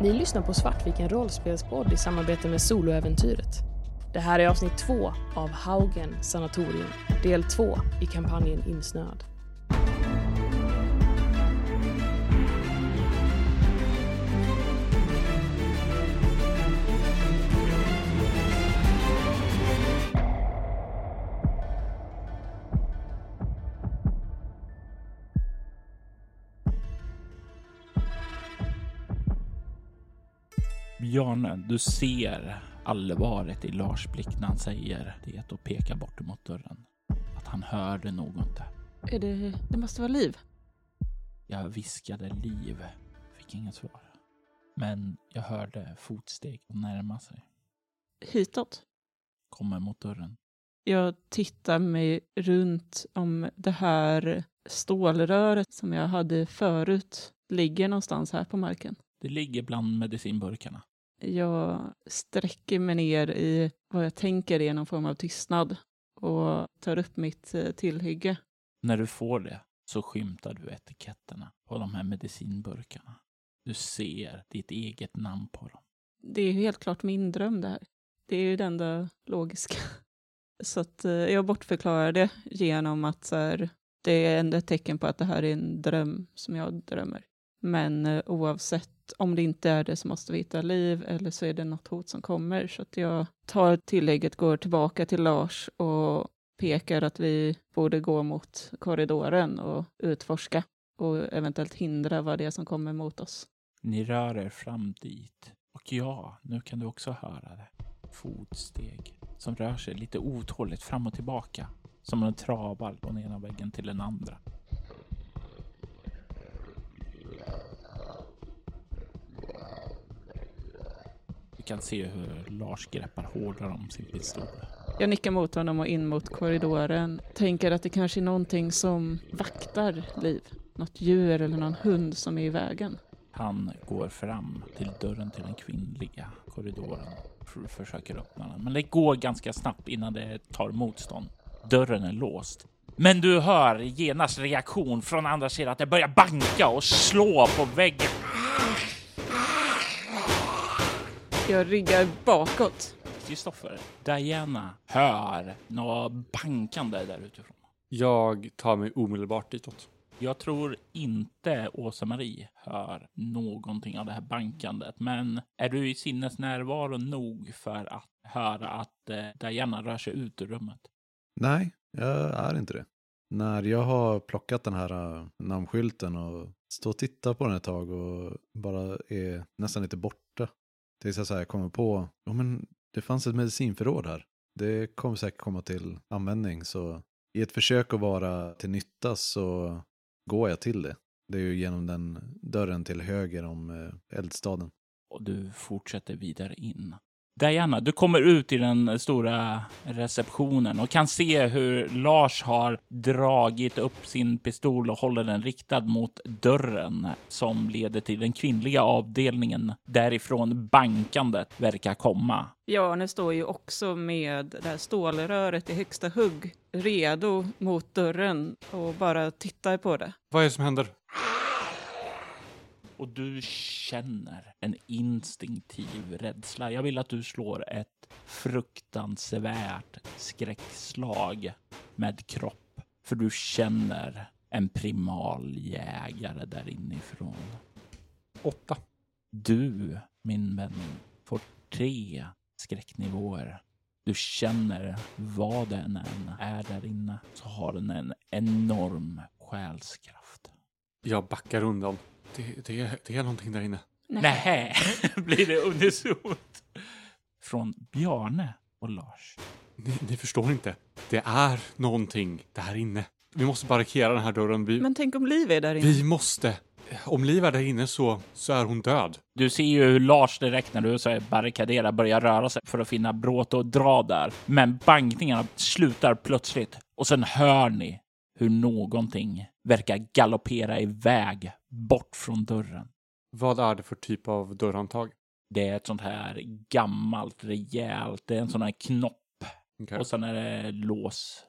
Ni lyssnar på Svartviken rollspelspodd i samarbete med Soloäventyret. Det här är avsnitt två av Haugen sanatorium, del två i kampanjen Insnöad. Bjarne, du ser allvaret i Lars blick när han säger det och pekar bort mot dörren. Att han hörde något där. Är det... Det måste vara liv. Jag viskade liv, fick inget svar. Men jag hörde fotsteg närma sig. Hitåt. Kommer mot dörren. Jag tittar mig runt om det här stålröret som jag hade förut ligger någonstans här på marken. Det ligger bland medicinburkarna. Jag sträcker mig ner i vad jag tänker är någon form av tystnad och tar upp mitt eh, tillhygge. När du får det så skymtar du etiketterna på de här medicinburkarna. Du ser ditt eget namn på dem. Det är helt klart min dröm det här. Det är ju det enda logiska. Så att eh, jag bortförklarar det genom att så här, det är ändå ett tecken på att det här är en dröm som jag drömmer. Men eh, oavsett om det inte är det så måste vi hitta liv eller så är det något hot som kommer. Så att jag tar tillägget, går tillbaka till Lars och pekar att vi borde gå mot korridoren och utforska och eventuellt hindra vad det är som kommer mot oss. Ni rör er fram dit. Och ja, nu kan du också höra det. Fotsteg som rör sig lite otåligt fram och tillbaka. Som en travar från ena väggen till den andra. Kan se hur Lars greppar hårdare om sin pistol. Jag nickar mot honom och in mot korridoren. Tänker att det kanske är någonting som vaktar liv. Något djur eller någon hund som är i vägen. Han går fram till dörren till den kvinnliga korridoren. F- försöker öppna den, men det går ganska snabbt innan det tar motstånd. Dörren är låst. Men du hör genast reaktion från andra sidan att det börjar banka och slå på väggen. Jag ryggar bakåt. Kristoffer, Diana hör något bankande där utifrån. Jag tar mig omedelbart ditåt. Jag tror inte Åsa-Marie hör någonting av det här bankandet, men är du i sinnesnärvaro nog för att höra att eh, Diana rör sig ut ur rummet? Nej, jag är inte det. När jag har plockat den här äh, namnskylten och står och tittar på den ett tag och bara är nästan lite borta. Tills jag så här kommer på, ja men det fanns ett medicinförråd här. Det kommer säkert komma till användning så i ett försök att vara till nytta så går jag till det. Det är ju genom den dörren till höger om eh, eldstaden. Och du fortsätter vidare in. Diana, du kommer ut i den stora receptionen och kan se hur Lars har dragit upp sin pistol och håller den riktad mot dörren som leder till den kvinnliga avdelningen därifrån bankandet verkar komma. Ja, nu står ju också med det här stålröret i högsta hugg, redo mot dörren och bara tittar på det. Vad är det som händer? Och du känner en instinktiv rädsla. Jag vill att du slår ett fruktansvärt skräckslag med kropp. För du känner en primaljägare där inifrån. Åtta. Du, min vän, får tre skräcknivåer. Du känner vad den än är där inne så har den en enorm själskraft. Jag backar undan. Det, det, är, det är någonting där inne. Nej, blir det unisont. Från Bjarne och Lars. Ni, ni förstår inte. Det är någonting där inne. Vi måste barrikera den här dörren. Vi, Men tänk om Liv är där inne? vi måste. Om Liv är där inne så, så är hon död. Du ser ju hur Lars direkt när du säger barrikadera börjar röra sig för att finna bråte och dra där. Men bankningarna slutar plötsligt och sen hör ni hur någonting verkar galoppera iväg bort från dörren. Vad är det för typ av dörrhandtag? Det är ett sånt här gammalt, rejält, det är en sån här knopp Okej. och sen är det lås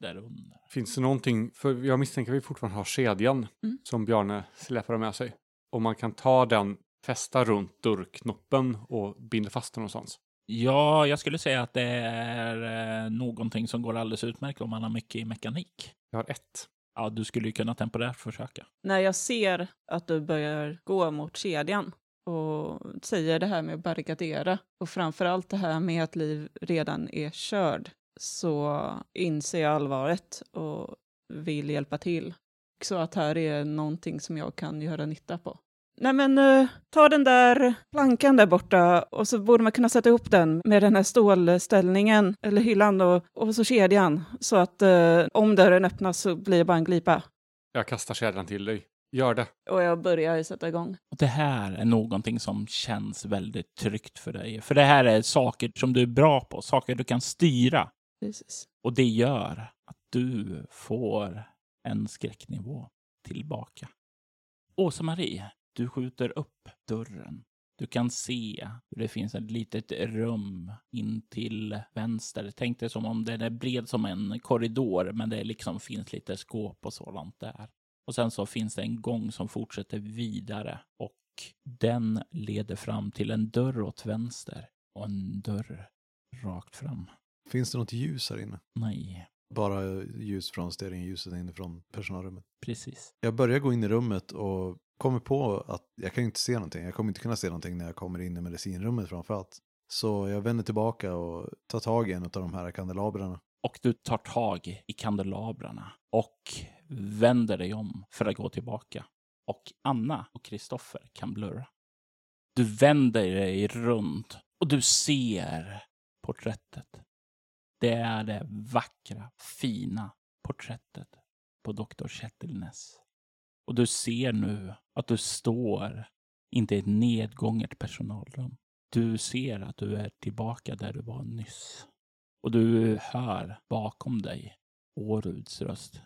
där under. Finns det någonting, för jag misstänker att vi fortfarande har kedjan Mm. som Bjarne släpar med sig. Om man kan ta den fästa runt dörrknoppen och binda fast den någonstans? Ja, jag skulle säga att det är eh, någonting som går alldeles utmärkt om man har mycket i mekanik. Jag har ett. Ja, du skulle ju kunna temporärt försöka. När jag ser att du börjar gå mot kedjan och säger det här med att barrikadera och framför allt det här med att Liv redan är körd så inser jag allvaret och vill hjälpa till. Så att här är någonting som jag kan göra nytta på. Nej men eh, ta den där plankan där borta och så borde man kunna sätta ihop den med den här stålställningen eller hyllan och, och så kedjan så att eh, om dörren öppnas så blir det bara en glipa. Jag kastar kedjan till dig. Gör det. Och jag börjar sätta igång. Och det här är någonting som känns väldigt tryggt för dig. För det här är saker som du är bra på, saker du kan styra. Precis. Och det gör att du får en skräcknivå tillbaka. Åsa-Marie, du skjuter upp dörren. Du kan se hur det finns ett litet rum in till vänster. Tänk dig som om den är bred som en korridor, men det liksom finns lite skåp och sådant där. Och sen så finns det en gång som fortsätter vidare och den leder fram till en dörr åt vänster och en dörr rakt fram. Finns det något ljus här inne? Nej, Bara ljus från stearinljuset inifrån personalrummet. precis. Jag börjar gå in i rummet och kommer på att jag kan ju inte se någonting. Jag kommer inte kunna se någonting när jag kommer in i medicinrummet framförallt. Så jag vänder tillbaka och tar tag i en av de här kandelabrarna. Och du tar tag i kandelabrarna och vänder dig om för att gå tillbaka. Och Anna och Kristoffer kan blurra. Du vänder dig runt och du ser porträttet. Det är det vackra, fina porträttet på Dr. Kettilnäs. Och du ser nu att du står inte i ett nedgånget personalrum. Du ser att du är tillbaka där du var nyss. Och du hör bakom dig Åruds röst.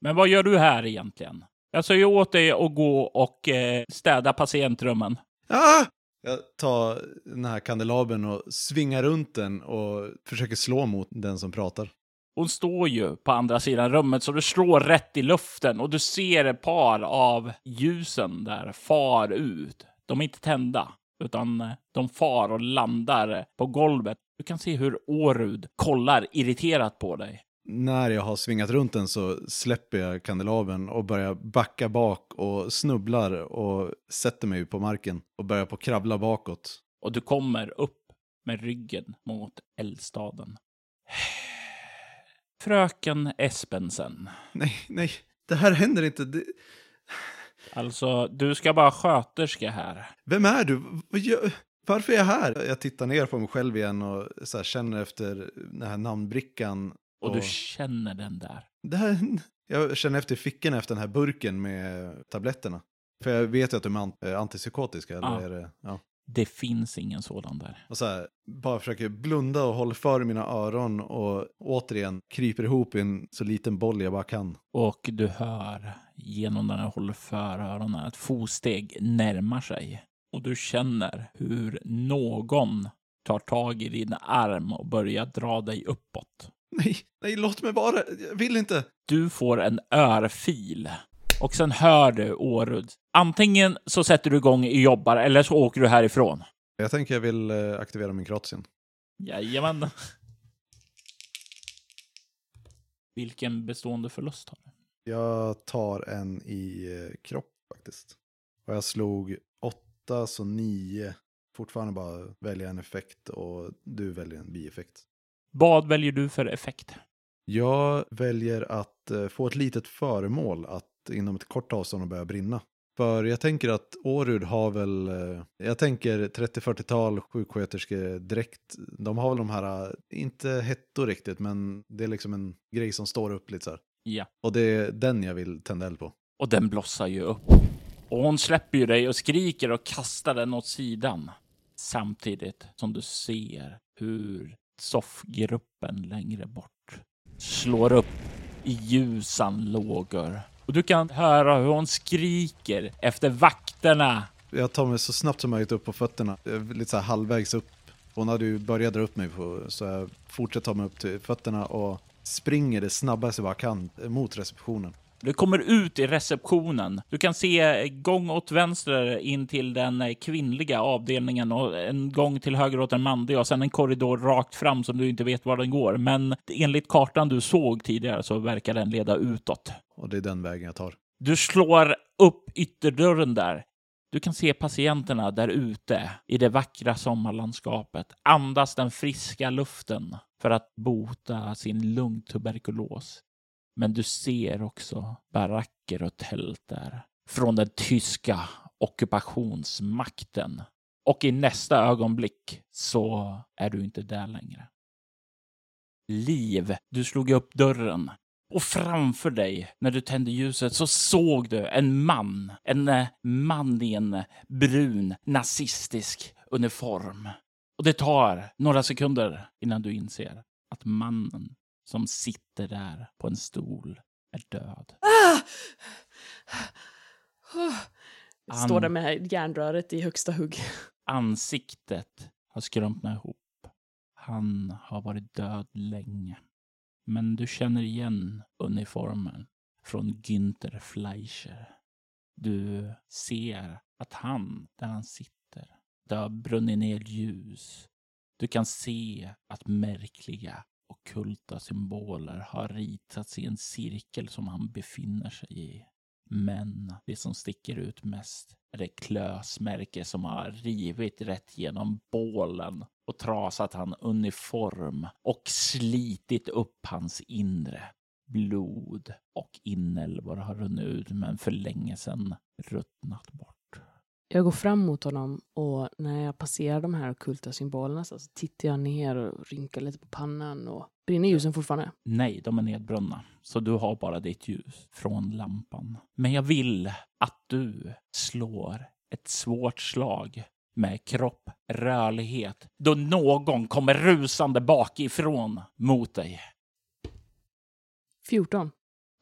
Men vad gör du här egentligen? Jag sa ju åt dig att gå och eh, städa patientrummen. Ah! Jag tar den här kandelabern och svingar runt den och försöker slå mot den som pratar. Hon står ju på andra sidan rummet så du slår rätt i luften och du ser ett par av ljusen där far ut. De är inte tända, utan eh, de far och landar på golvet. Du kan se hur Årud kollar irriterat på dig. När jag har svingat runt den så släpper jag kandelabern och börjar backa bak och snubblar och sätter mig på marken och börjar på kravla bakåt. Och du kommer upp med ryggen mot eldstaden. Fröken Espensen. Nej, nej, det här händer inte. Det... Alltså, du ska vara sköterska här. Vem är du? Varför är jag här? Jag tittar ner på mig själv igen och här känner efter den här namnbrickan. Och du känner den där. Det här... Jag känner efter fickan efter den här burken med tabletterna. För jag vet ju att de är ant- antipsykotiska. Eller Ja. är det... ja. Det finns ingen sådan där. Och så här, bara försöker blunda och hålla för mina öron och återigen kryper ihop i en så liten boll jag bara kan. Och du hör genom när du håller för öronen att fotsteg närmar sig. Och du känner hur någon tar tag i din arm och börjar dra dig uppåt. Nej, nej, låt mig vara. Jag vill inte. Du får en örfil. Och sen hör du Årud. Antingen så sätter du igång och jobbar eller så åker du härifrån. Jag tänker jag vill eh, aktivera min Kroatien. Jajamän. Vilken bestående förlust har du? Jag tar en i eh, kropp faktiskt. Och jag slog åtta, så nio. Fortfarande bara välja en effekt och du väljer en bieffekt. Vad väljer du för effekt? Jag väljer att eh, få ett litet föremål att inom ett kort avstånd börja brinna. För jag tänker att Årud har väl, eh, jag tänker 30-40-tal sjuksköterskedräkt. De har väl de här, eh, inte hettor riktigt, men det är liksom en grej som står upp lite så här. Ja. Och det är den jag vill tända eld på. Och den blossar ju upp. Och hon släpper ju dig och skriker och kastar den åt sidan. Samtidigt som du ser hur soffgruppen längre bort slår upp i ljusan lågor. Och du kan höra hur hon skriker efter vakterna. Jag tar mig så snabbt som möjligt upp på fötterna, lite så här halvvägs upp. Hon hade ju börjat dra upp mig på, så jag fortsätter ta mig upp till fötterna och springer det snabbaste jag bara kan mot receptionen. Du kommer ut i receptionen. Du kan se gång åt vänster in till den eh, kvinnliga avdelningen och en gång till höger åt den manliga och sen en korridor rakt fram som du inte vet var den går. Men enligt kartan du såg tidigare så verkar den leda utåt. Och det är den vägen jag tar. Du slår upp ytterdörren där. Du kan se patienterna där ute i det vackra sommarlandskapet andas den friska luften för att bota sin lungtuberkulos. Men du ser också baracker och tält där från den tyska ockupationsmakten. Och i nästa ögonblick så är du inte där längre. Liv, du slog upp dörren och framför dig, när du tände ljuset, så såg du en man. En eh, man i en brun nazistisk uniform. Och det tar några sekunder innan du inser att mannen som sitter där på en stol är död. Ah! Han- står där med järnröret i högsta hugg. Ansiktet har skrumpnat ihop. Han har varit död länge. Men du känner igen uniformen från Günther Fleischer. Du ser att han, där han sitter, det har brunnit ner ljus. Du kan se att märkliga ockulta symboler har ritats i en cirkel som han befinner sig i. Men det som sticker ut mest är det klösmärke som har rivit rätt genom bålen och trasat han uniform och slitit upp hans inre. Blod och inälvor har runnit ut men för länge sedan ruttnat bort. Jag går fram mot honom och när jag passerar de här ockulta symbolerna så tittar jag ner och rynkar lite på pannan och brinner ljusen fortfarande? Nej, de är nedbrunna, så du har bara ditt ljus från lampan. Men jag vill att du slår ett svårt slag med kropp, rörlighet, då någon kommer rusande bakifrån mot dig. 14.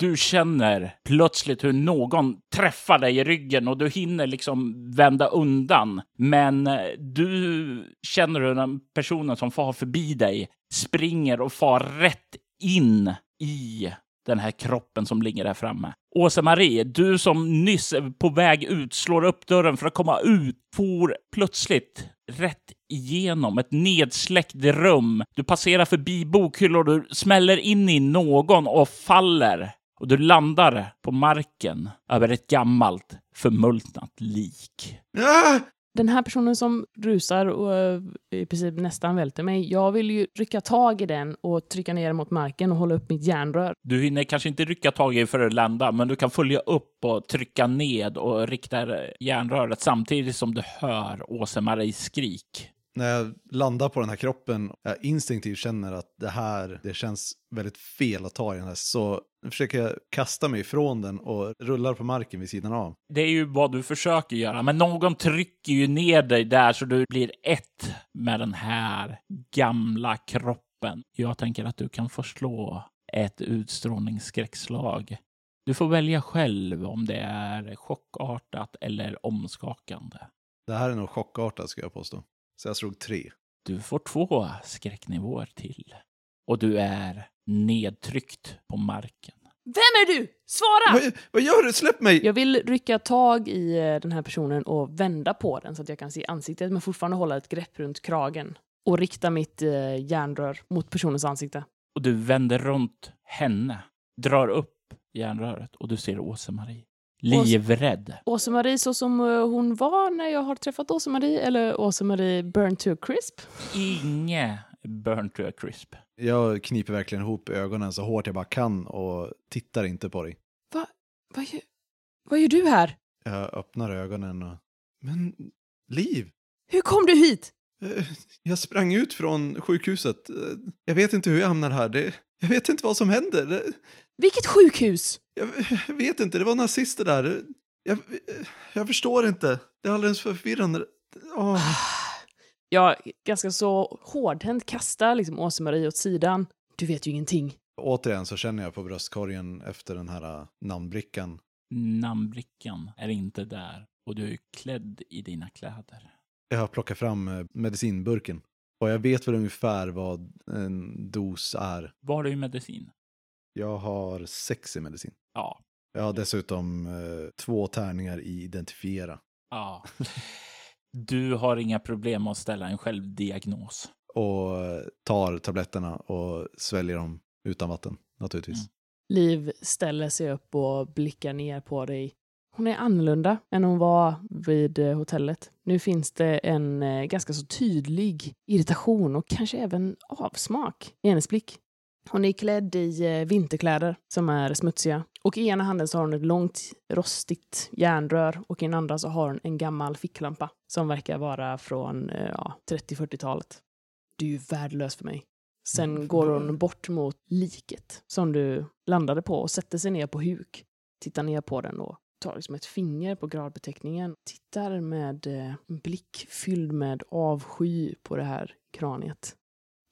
Du känner plötsligt hur någon träffar dig i ryggen och du hinner liksom vända undan. Men eh, du känner hur den personen som far förbi dig springer och far rätt in i den här kroppen som ligger där framme. Åsa-Marie, du som nyss är på väg ut, slår upp dörren för att komma ut, for plötsligt rätt igenom ett nedsläckt rum. Du passerar förbi bokhyllor, du smäller in i någon och faller. Och du landar på marken över ett gammalt förmultnat lik. Ah! Den här personen som rusar och eh, i princip nästan välter mig, jag vill ju rycka tag i den och trycka ner mot marken och hålla upp mitt järnrör. Du hinner kanske inte rycka tag i för att landa, men du kan följa upp och trycka ned och rikta järnröret samtidigt som du hör Åse-Maries skrik. När jag landar på den här kroppen, jag instinktivt känner att det här, det känns väldigt fel att ta i den här. Så försöker jag kasta mig ifrån den och rullar på marken vid sidan av. Det är ju vad du försöker göra, men någon trycker ju ner dig där så du blir ett med den här gamla kroppen. Jag tänker att du kan få slå ett utstrålningsskräckslag. Du får välja själv om det är chockartat eller omskakande. Det här är nog chockartat ska jag påstå. Så jag slog tre. Du får två skräcknivåer till. Och du är nedtryckt på marken. Vem är du? Svara! Vad, vad gör du? Släpp mig! Jag vill rycka tag i eh, den här personen och vända på den så att jag kan se ansiktet men fortfarande hålla ett grepp runt kragen och rikta mitt eh, järnrör mot personens ansikte. Och du vänder runt henne, drar upp järnröret och du ser Åse-Marie. Livrädd. Åse-Marie så som eh, hon var när jag har träffat Åse-Marie eller Åse-Marie burn to a crisp? Inge burn to a crisp. Jag kniper verkligen ihop ögonen så hårt jag bara kan och tittar inte på dig. Vad gör, vad gör du här? Jag öppnar ögonen och... Men, Liv! Hur kom du hit? Eh, Jag sprang ut från sjukhuset. Eh, Jag vet inte hur jag hamnar här. Det, jag vet inte vad som händer. Vilket sjukhus? jag, jag vet inte, det var nazister där. Jag, jag förstår inte. Det är alldeles för förvirrande. Åh. Jag ganska så hårdhänt kastar liksom Åse-Marie åt sidan. Du vet ju ingenting. Återigen så känner jag på bröstkorgen efter den här eh, namnbrickan. Namnbrickan är inte där och du är klädd i dina kläder. Jag plockar fram eh, medicinburken. Och jag vet väl ungefär vad en dos är. Var har du medicin? Jag har sex i medicin. Ja, Jag har dessutom eh, två tärningar i identifiera. Ja. Du har inga problem att ställa en självdiagnos. Och eh, tar tabletterna och sväljer dem utan vatten, naturligtvis. Mm. Liv ställer sig upp och blickar ner på dig. Hon är annorlunda än hon var vid eh, hotellet. Nu finns det en eh, ganska så tydlig irritation och kanske även avsmak i hennes blick. Hon är klädd i eh, vinterkläder som är smutsiga. Och i ena handen så har hon ett långt rostigt järnrör och i den andra så har hon en gammal ficklampa som verkar vara från eh, ja, 30-40-talet. Du är ju värdelös för mig. Sen går hon bort mot liket som du landade på och sätter sig ner på huk. Tittar ner på den och tar liksom ett finger på gradbeteckningen. Tittar med eh, en blick fylld med avsky på det här kraniet.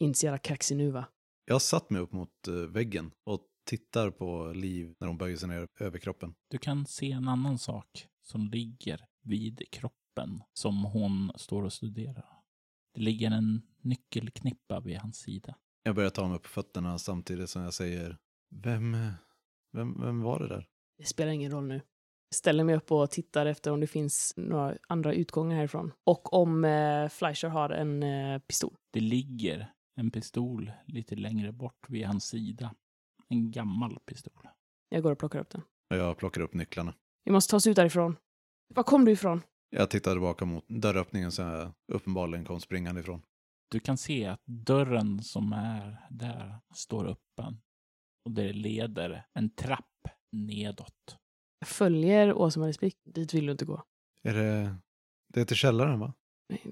Inte så jävla kaxig nu va? Jag satt mig upp mot eh, väggen och tittar på Liv när hon böjer sig ner över kroppen. Du kan se en annan sak som ligger vid kroppen som hon står och studerar. Det ligger en nyckelknippa vid hans sida. Jag börjar ta mig på fötterna samtidigt som jag säger Vem, vem, vem var det där? Det spelar ingen roll nu. Jag ställer mig upp och tittar efter om det finns några andra utgångar härifrån. Och om eh, Fleischer har en eh, pistol. Det ligger en pistol lite längre bort vid hans sida. En gammal pistol. Jag går och plockar upp den. Jag plockar upp nycklarna. Vi måste ta oss ut därifrån. Var kom du ifrån? Jag tittar tillbaka mot dörröppningen som jag uppenbarligen kom springande ifrån. Du kan se att dörren som är där står öppen. Och det leder en trapp nedåt. Jag följer Åsa-Maries blick. Dit vill du inte gå. Är det... Det är till källaren va?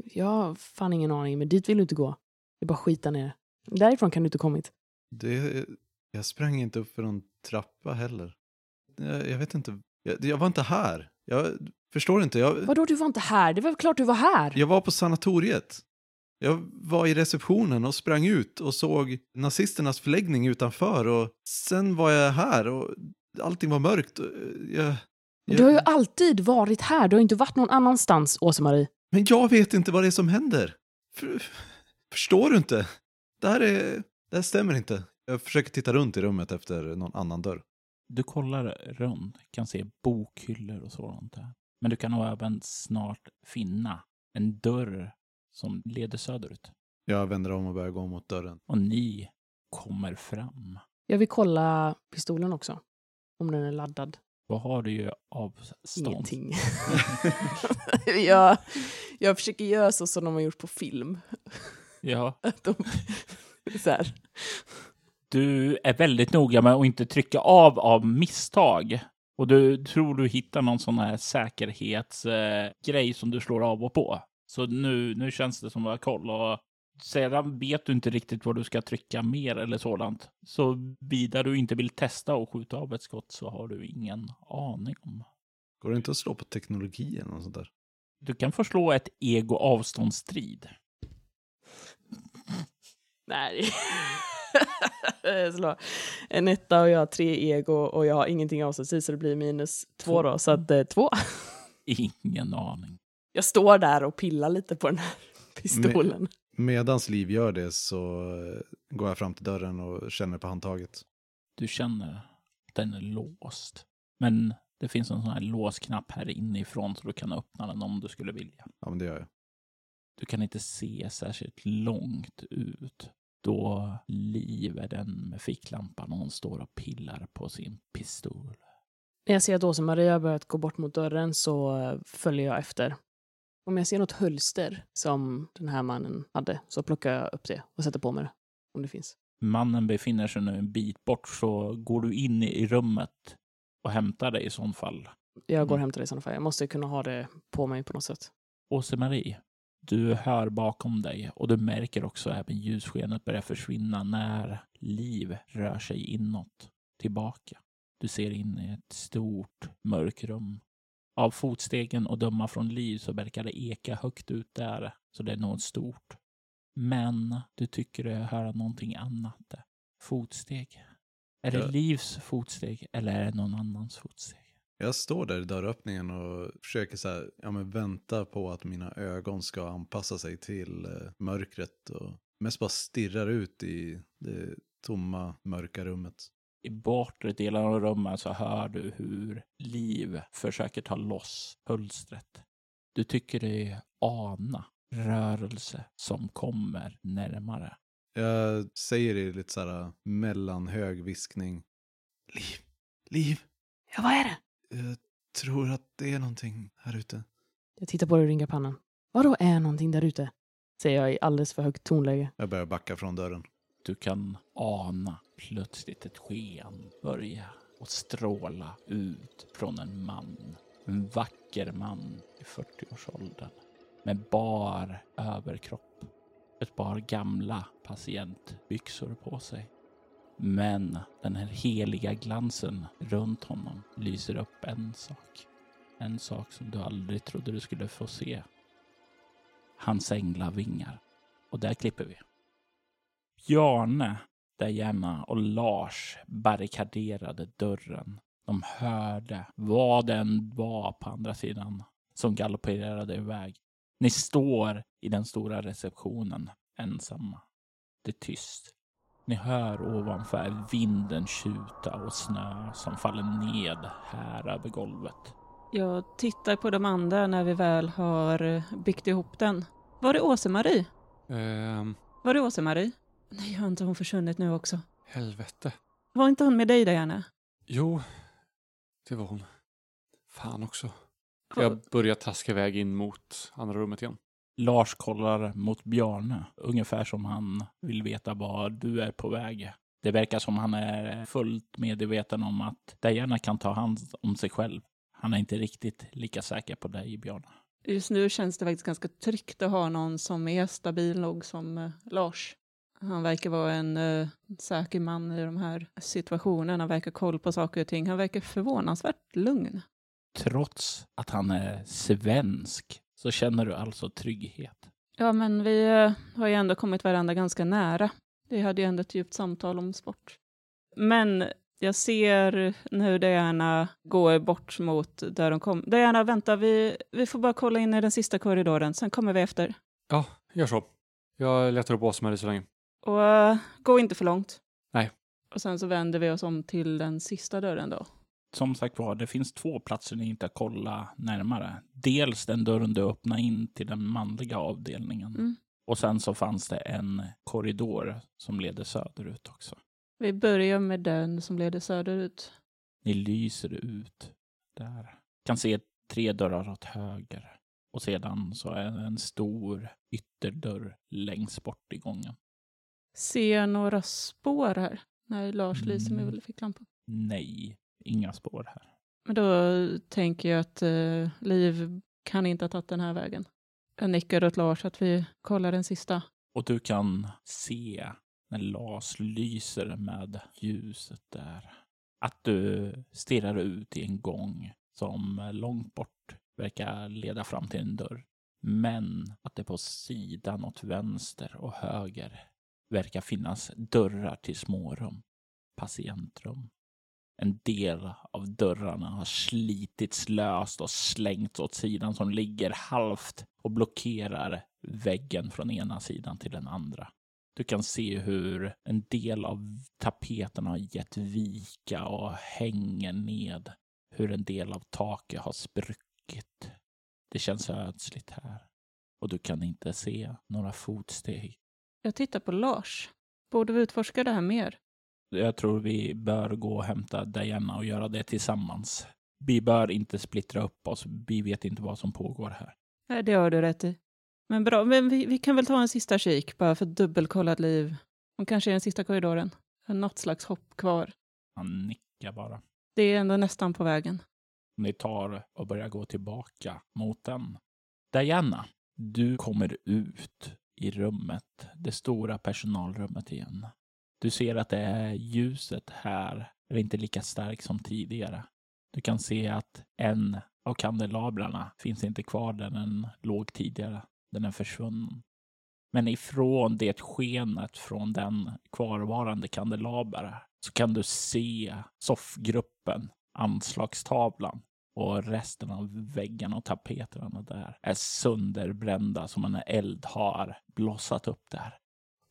Jag har fan ingen aning, men dit vill du inte gå. Det är bara skita ner. Därifrån kan du inte kommit. Det... Jag sprang inte upp för någon trappa heller. Jag, jag vet inte. Jag, jag var inte här. Jag förstår inte. Jag, Vadå, du var inte här? Det var väl klart du var här? jag var på sanatoriet. Jag var i receptionen och sprang ut och såg nazisternas förläggning utanför och sen var jag här och allting var mörkt. Jag, jag, Du har ju alltid varit här. Du har inte varit någon annanstans, Åsa-Marie. Men jag vet inte vad det är som händer. För, förstår du inte? Det här, är, det här stämmer inte. Jag försöker titta runt i rummet efter någon annan dörr. Du kollar runt, kan se bokhyllor och sådant där. Men du kan nog även snart finna en dörr som leder söderut. Jag vänder om och börjar gå mot dörren. Och ni kommer fram. Jag vill kolla pistolen också. Om den är laddad. Vad har du ju avstånd? Ingenting. jag, jag försöker göra så som de har gjort på film. Ja. Att de, så här. Du är väldigt noga med att inte trycka av av misstag. Och du tror du hittar någon sån här säkerhetsgrej eh, som du slår av och på. Så nu, nu känns det som du har koll. Och sedan vet du inte riktigt vad du ska trycka mer eller sådant. Så vidare du inte vill testa och skjuta av ett skott så har du ingen aning om. Går det inte att slå på teknologi eller något sånt där? Du kan förslå ett ego avståndsstrid. Nej. En etta och jag har tre ego och jag har ingenting avståndstid så det blir minus två då. Så att eh, två. Ingen aning. Jag står där och pillar lite på den här pistolen. Medans Liv gör det så eh, går jag fram till dörren och känner på handtaget. Du känner att den är låst. Men det finns en sån här låsknapp här inifrån så du kan öppna den om du skulle vilja. Ja, men det gör jag. Du kan inte se särskilt långt ut. Då Liv är den med ficklampan och hon står och pillar på sin pistol. När jag ser att Åsa-Maria har börjat gå bort mot dörren så eh, följer jag efter. Om jag ser något hölster som den här mannen hade så plockar jag upp det och sätter på mig det. Om det finns. Mannen befinner sig nu en bit bort så går du in i rummet och hämtar dig i sån fall. Jag går och Mm. hämtar det i sådana fall. Jag måste kunna ha det på mig på något sätt. Åse-Marie, du hör bakom dig och du märker också även ljusskenet börja försvinna när Liv rör sig inåt, tillbaka. Du ser in i ett stort mörkrum. Av fotstegen och döma från Liv så verkar det eka högt ut där, så det är något stort. Men du tycker dig höra någonting annat. Fotsteg. Är det. Livs fotsteg eller är det någon annans fotsteg? Jag står där i dörröppningen och försöker så här, ja, men vänta på att mina ögon ska anpassa sig till eh, mörkret och mest bara stirrar ut i det tomma, mörka rummet. I bortre delen av rummet så hör du hur Liv försöker ta loss pulstret. Du tycker dig ana rörelse som kommer närmare. Jag säger det i lite så här mellanhög viskning. Liv, liv, Ja, vad är det? Jag tror att det är någonting här ute. Jag tittar på dig och rynkar pannan. Vadå är någonting där ute? Säger jag i alldeles för högt tonläge. Jag börjar backa från dörren. Du kan ana plötsligt ett sken börja och stråla ut från en man. En vacker man i 40-årsåldern med bar överkropp. Ett par gamla patientbyxor på sig. Men den här heliga glansen runt honom lyser upp en sak. En sak som du aldrig trodde du skulle få se. Hans änglavingar. Och där klipper vi. Bjarne, Diana och Lars barrikaderade dörren. De hörde vad den var på andra sidan som galopperade iväg. Ni står i den stora receptionen ensamma. Det är tyst. Ni hör ovanför vinden tjuta och snö som faller ned här över golvet. Jag tittar på de andra när vi väl har byggt ihop den. Var är Åse-Marie? Ehm, Var är Åse-Marie? Nej, har inte hon försvunnit nu också? helvete. Var inte hon med dig Diana? Jo, det var hon. Fan också. Jag börjar taska iväg in mot andra rummet igen. Lars kollar mot Bjarne, ungefär som han vill veta var du är på väg. Det verkar som han är fullt medveten om att Diana kan ta hand om sig själv. Han är inte riktigt lika säker på dig, Bjarne. Just nu känns det faktiskt ganska tryggt att ha någon som är stabil nog som eh, Lars. Han verkar vara en eh, säker man i de här situationerna, han verkar koll på saker och ting. Han verkar förvånansvärt lugn. Trots att han är svensk så känner du alltså trygghet. Ja, men vi eh, har ju ändå kommit varandra ganska nära. Vi hade ju ändå ett djupt samtal om sport. Men jag ser nu Diana går bort mot där de kom. Diana, vänta, vi, vi får bara kolla in i den sista korridoren, sen kommer vi efter. Ja, gör så. Jag letar upp Åse-Marie så länge. Och eh, gå inte för långt. Nej. Och sen så vänder vi oss om till den sista dörren då. Som sagt var, det finns två platser ni inte kolla närmare. Dels den dörren du öppnar in till den manliga avdelningen. Mm. Och sen så fanns det en korridor som leder söderut också. Vi börjar med den som leder söderut. Ni lyser ut där. Kan se tre dörrar åt höger. Och sedan så är det en stor ytterdörr längst bort i gången. Ser jag några spår här? När Lars lyser med Mm. ficklampan. Nej, inga spår här. Men då tänker jag att eh, Liv kan inte ha tagit den här vägen. Jag nickar åt Lars att vi kollar den sista. Och du kan se när Lars lyser med ljuset där. Att du stirrar ut i en gång som långt bort verkar leda fram till en dörr. Men att det på sidan åt vänster och höger verkar finnas dörrar till smårum, patientrum. En del av dörrarna har slitits löst och slängts åt sidan som ligger halvt och blockerar väggen från ena sidan till den andra. Du kan se hur en del av tapeterna har gett vika och hänger ned. Hur en del av taket har spruckit. Det känns ödsligt här. Och du kan inte se några fotsteg. Jag tittar på Lars. Borde vi utforska det här mer? Jag tror vi bör gå och hämta Diana och göra det tillsammans. Vi bör inte splittra upp oss. Vi vet inte vad som pågår här. Nej, det har du rätt i. Men bra, men vi, vi kan väl ta en sista kik bara för dubbelkollat liv. Hon kanske är den sista korridoren. Har Något slags hopp kvar. Han nickar bara. Det är ändå nästan på vägen. Ni tar och börjar gå tillbaka mot den. Diana, du kommer ut i rummet, det stora personalrummet igen. Du ser att det är ljuset här är inte lika starkt som tidigare. Du kan se att en av kandelabrarna finns inte kvar där den låg tidigare. Den är försvunnen. Men ifrån det skenet från den kvarvarande kandelabern så kan du se soffgruppen, anslagstavlan och resten av väggarna och tapeterna där är sönderbrända som en eld har blossat upp där.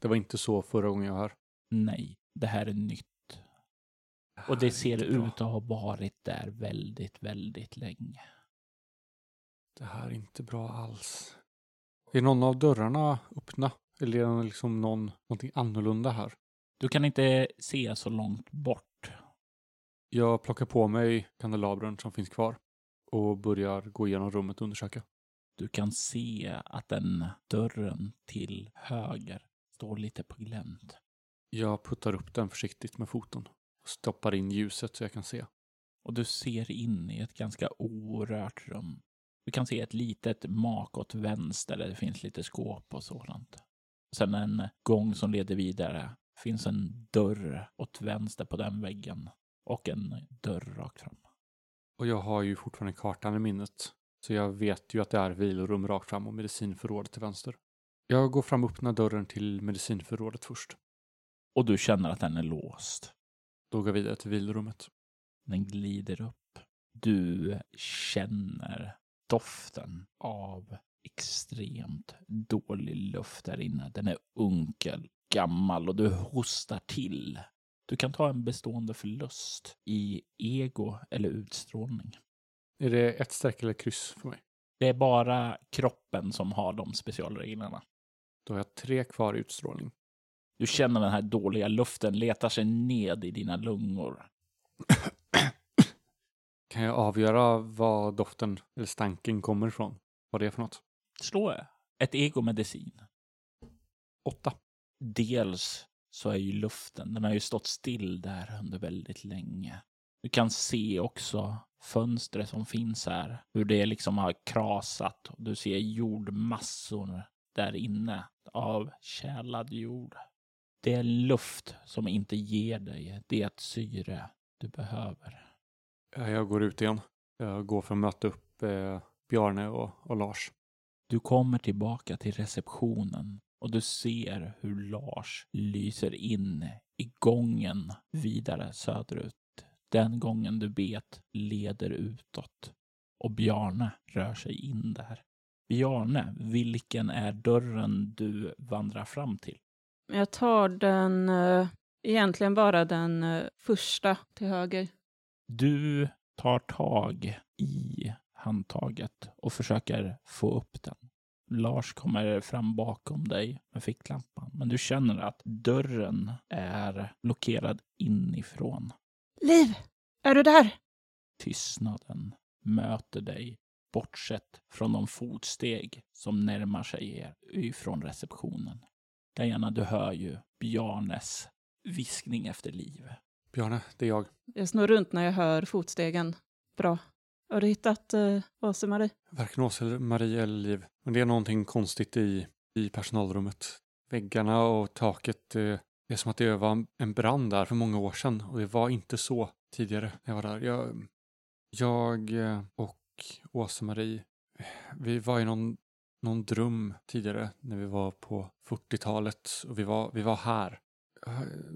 Det var inte så förra gången jag var här. Nej, det här är nytt. Och det är ser bra. ut att ha varit där väldigt, väldigt länge. Det här är inte bra alls. Är någon av dörrarna öppna? Eller är det liksom någon, någonting annorlunda här? Du kan inte se så långt bort. Jag plockar på mig kandelabren som finns kvar och börjar gå igenom rummet och undersöka. Du kan se att den dörren till höger står lite på glänt. Jag puttar upp den försiktigt med foten och stoppar in ljuset så jag kan se. Och du ser in i ett ganska orört rum. Du kan se ett litet mak åt vänster där det finns lite skåp och sådant. Sen en gång som leder vidare finns en dörr åt vänster på den väggen och en dörr rakt fram. Och jag har ju fortfarande kartan i minnet. Så jag vet ju att det är vilorum rakt fram och medicinförrådet till vänster. Jag går fram och öppnar dörren till medicinförrådet först. Och du känner att den är låst. Då går jag vidare till vilorummet. Den glider upp. Du känner doften av extremt dålig luft där inne. Den är unkel, gammal och du hostar till. Du kan ta en bestående förlust i ego eller utstrålning. Är det ett streck eller kryss för mig? Det är bara kroppen som har de specialreglerna. Då har jag tre kvar i utstrålning. Du känner den här dåliga luften letar sig ned i dina lungor. Kan jag avgöra var doften eller stanken kommer ifrån? Vad det är för något? Slå ett egomedicin. Åtta. Dels så är ju luften, den har ju stått still där under väldigt länge. Du kan se också fönstret som finns här, hur det liksom har krasat. Du ser jordmassor där inne av kälad jord. Det är luft som inte ger dig det syre du behöver. Ja, Jag går ut igen. Jag går för att möta upp eh, Bjarne och, och Lars. Du kommer tillbaka till receptionen och du ser hur Lars lyser in i gången vidare söderut. Den gången du vet leder utåt. Och Bjarne rör sig in där. Bjarne, vilken är dörren du vandrar fram till? Jag tar den, eh, egentligen bara den eh, första till höger. Du tar tag i handtaget och försöker få upp den. Lars kommer fram bakom dig med ficklampan, men du känner att dörren är blockerad inifrån. Liv, är du där? Tystnaden möter dig, bortsett från de fotsteg som närmar sig er ifrån receptionen. Diana, du hör ju Bjarnes viskning efter liv. Bjarne, det är jag. Jag snurrar runt när jag hör fotstegen. Bra. Har du hittat uh, Åse-Marie? Varken Åsa eller Marie eller Liv. Men det är någonting konstigt i, i personalrummet. Väggarna och taket. eh, Det är som att det var en brand där för många år sedan. Och det var inte så tidigare när jag var där. Jag, jag eh, och Åsa-Marie, eh, vi var i någon, någon dröm tidigare när vi var på 40-talet. Och vi var, vi var här.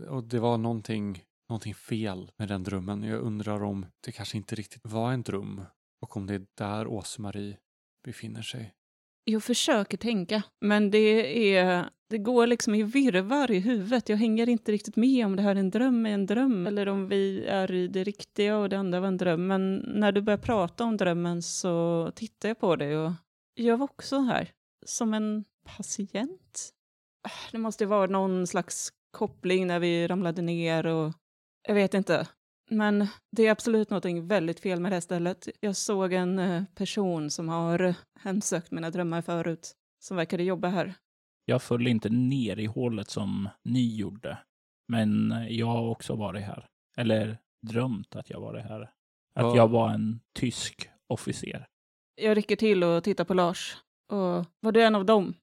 Och det var någonting, någonting fel med den drömmen. Jag undrar om det kanske inte riktigt var en dröm. Och om det är där Åse-Marie befinner sig. Jag försöker tänka, men det, är, det går liksom i virvar i huvudet. Jag hänger inte riktigt med om det här är en dröm är en dröm eller om vi är i det riktiga och det andra var en dröm. Men när du börjar prata om drömmen så tittar jag på dig och jag var också här som en patient. Det måste ju vara någon slags koppling när vi ramlade ner och jag vet inte. Men det är absolut något väldigt fel med det här stället. Jag såg en eh, person som har hemsökt mina drömmar förut, som verkade jobba här. Jag föll inte ner i hålet som ni gjorde, men jag har också varit här. Eller drömt att jag varit här. Att Ja. jag var en tysk officer. Jag rycker till och tittar på Lars. Och var du en av dem?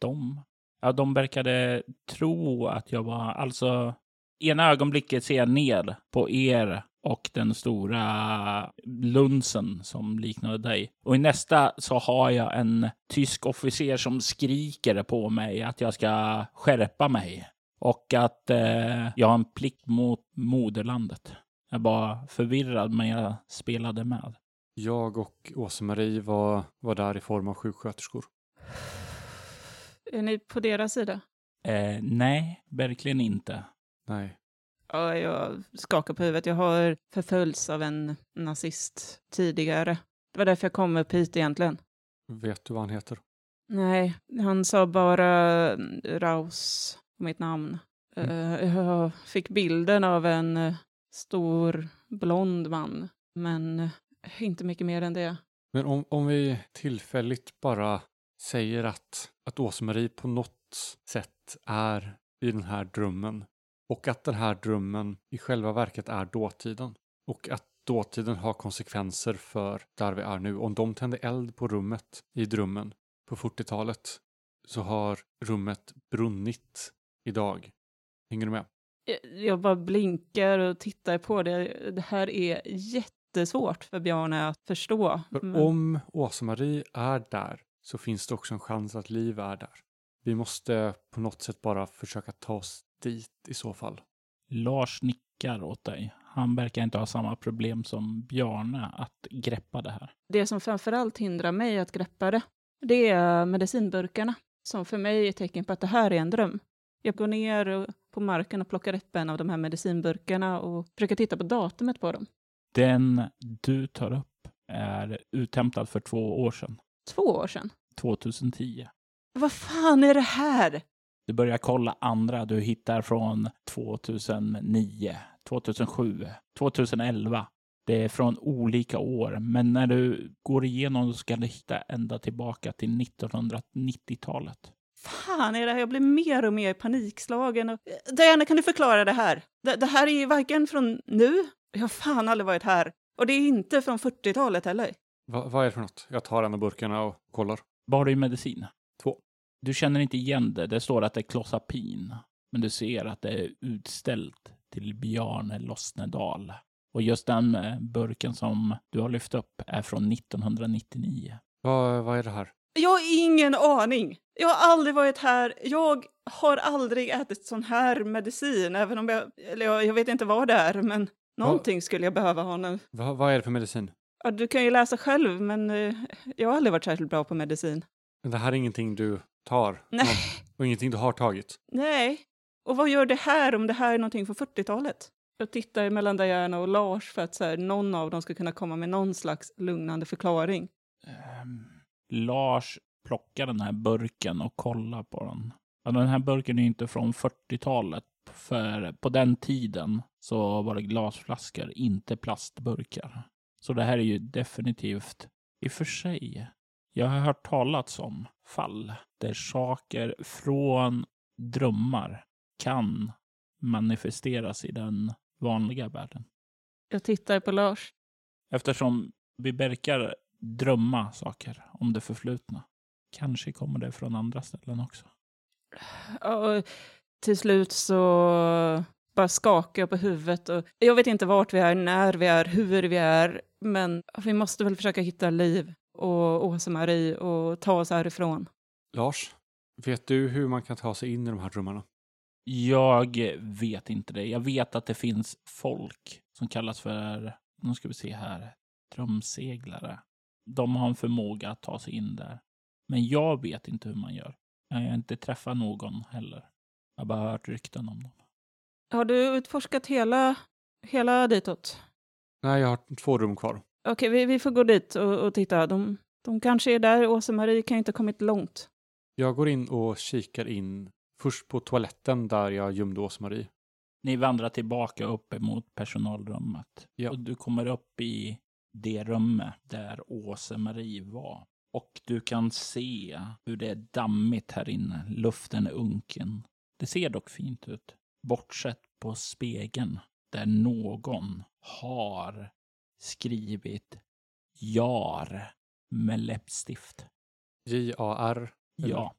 De, ja, de verkade tro att jag var, alltså, ena ögonblicket ser jag ner på er och den stora lunsen som liknade dig. Och i nästa så har jag en tysk officer som skriker på mig att jag ska skärpa mig. Och att eh, jag har en plikt mot moderlandet. Jag var förvirrad, men jag spelade med. Jag och Åse-Marie var, var där i form av sjuksköterskor. Är ni på deras sida? Eh, nej, verkligen inte. Nej. Ja, jag skakar på huvudet. Jag har förföljts av en nazist tidigare. Det var därför jag kom upp hit egentligen. Vet du vad han heter? Nej, han sa bara Raus, mitt namn. Eh, jag fick bilden av en eh, stor blond man, men eh, inte mycket mer än det. Men om, om vi tillfälligt bara säger att, att Åse-Marie på något sätt är i den här drömmen och att den här drömmen i själva verket är dåtiden och att dåtiden har konsekvenser för där vi är nu. Om de tände eld på rummet i drömmen på 40-talet så har rummet brunnit idag. Hänger du med? Jag- bara blinkar och tittar på det. Det här är jättesvårt för Bjarne att förstå. För Men- om Åsa-Marie är där så finns det också en chans att Liv är där. Vi måste på något sätt bara försöka ta oss dit i så fall. Lars nickar åt dig. Han verkar inte ha samma problem som Bjarne att greppa det här. Det som framförallt hindrar mig att greppa det, det är medicinburkarna. Som för mig är tecken på att det här är en dröm. Jag går ner på marken och plockar upp en av de här medicinburkarna och försöker titta på datumet på dem. Den du tar upp är uthämtad för två år sedan, Två år sedan. 2010. Vad fan är det här? Du börjar kolla andra du hittar från 2009, 2007, 2011. Det är från olika år, men när du går igenom så ska du hitta ända tillbaka till 1990-talet. Fan är det här? Jag blir mer och mer panikslagen. Diana, kan du förklara det här? Det, det här är ju varken från nu, jag har fan aldrig varit här. Och det är inte från 40-talet heller. Va, vad är det för något? Jag tar en av burkarna och kollar. Vad har du i medicin? Två. Du känner inte igen det. Det står att det är Klossapin. Men du ser att det är utställt till Bjarne Lossnedal. Och just den eh, burken som du har lyft upp är från 1999. Va, vad är det här? Jag har ingen aning. Jag har aldrig varit här. Jag har aldrig ätit sån här medicin, även om jag... Eller jag, jag vet inte vad det är, men någonting skulle jag behöva ha nu. Va, vad är det för medicin? Ja, du kan ju läsa själv, men eh, jag har aldrig varit särskilt bra på medicin. Men Det här är ingenting du tar? Nej. Och ingenting du har tagit? Nej. Och vad gör det här om det här är någonting från 40-talet? Jag tittar mellan Diana och Lars för att så här, någon av dem ska kunna komma med någon slags lugnande förklaring. Ehm, Lars plockar den här burken och kollar på den. Ja, den här burken är inte från 40-talet. För på den tiden så var det glasflaskor, inte plastburkar. Så det här är ju definitivt, i och för sig, jag har hört talats om fall där saker från drömmar kan manifesteras i den vanliga världen. Jag tittar på Lars. Eftersom vi verkar drömma saker om det förflutna. Kanske kommer det från andra ställen också. Och till slut så bara skakar jag på huvudet. Och jag vet inte vart vi är, när vi är, hur vi är. Men vi måste väl försöka hitta Liv och Åsa-Marie och ta oss härifrån. Lars, vet du hur man kan ta sig in i de här rummarna? Jag vet inte det. Jag vet att det finns folk som kallas för, nu ska vi se här, drömseglare. De har en förmåga att ta sig in där. Men jag vet inte hur man gör. Jag har inte träffat någon heller. Jag har bara hört rykten om dem. Har du utforskat hela, hela ditåt? Nej, jag har två rum kvar. Okej, vi, vi får gå dit och, och titta. De, de kanske är där. Åsa-Marie kan ju inte ha kommit långt. Jag går in och kikar in först på toaletten där jag gömde Åsa-Marie. Ni vandrar tillbaka upp emot personalrummet. Ja. Och du kommer upp i det rummet där Åse-Marie var. Och du kan se hur det är dammigt här inne. Luften är unken. Det ser dock fint ut. Bortsett på spegeln där någon har skrivit JAR med läppstift. J-A-R. Ja,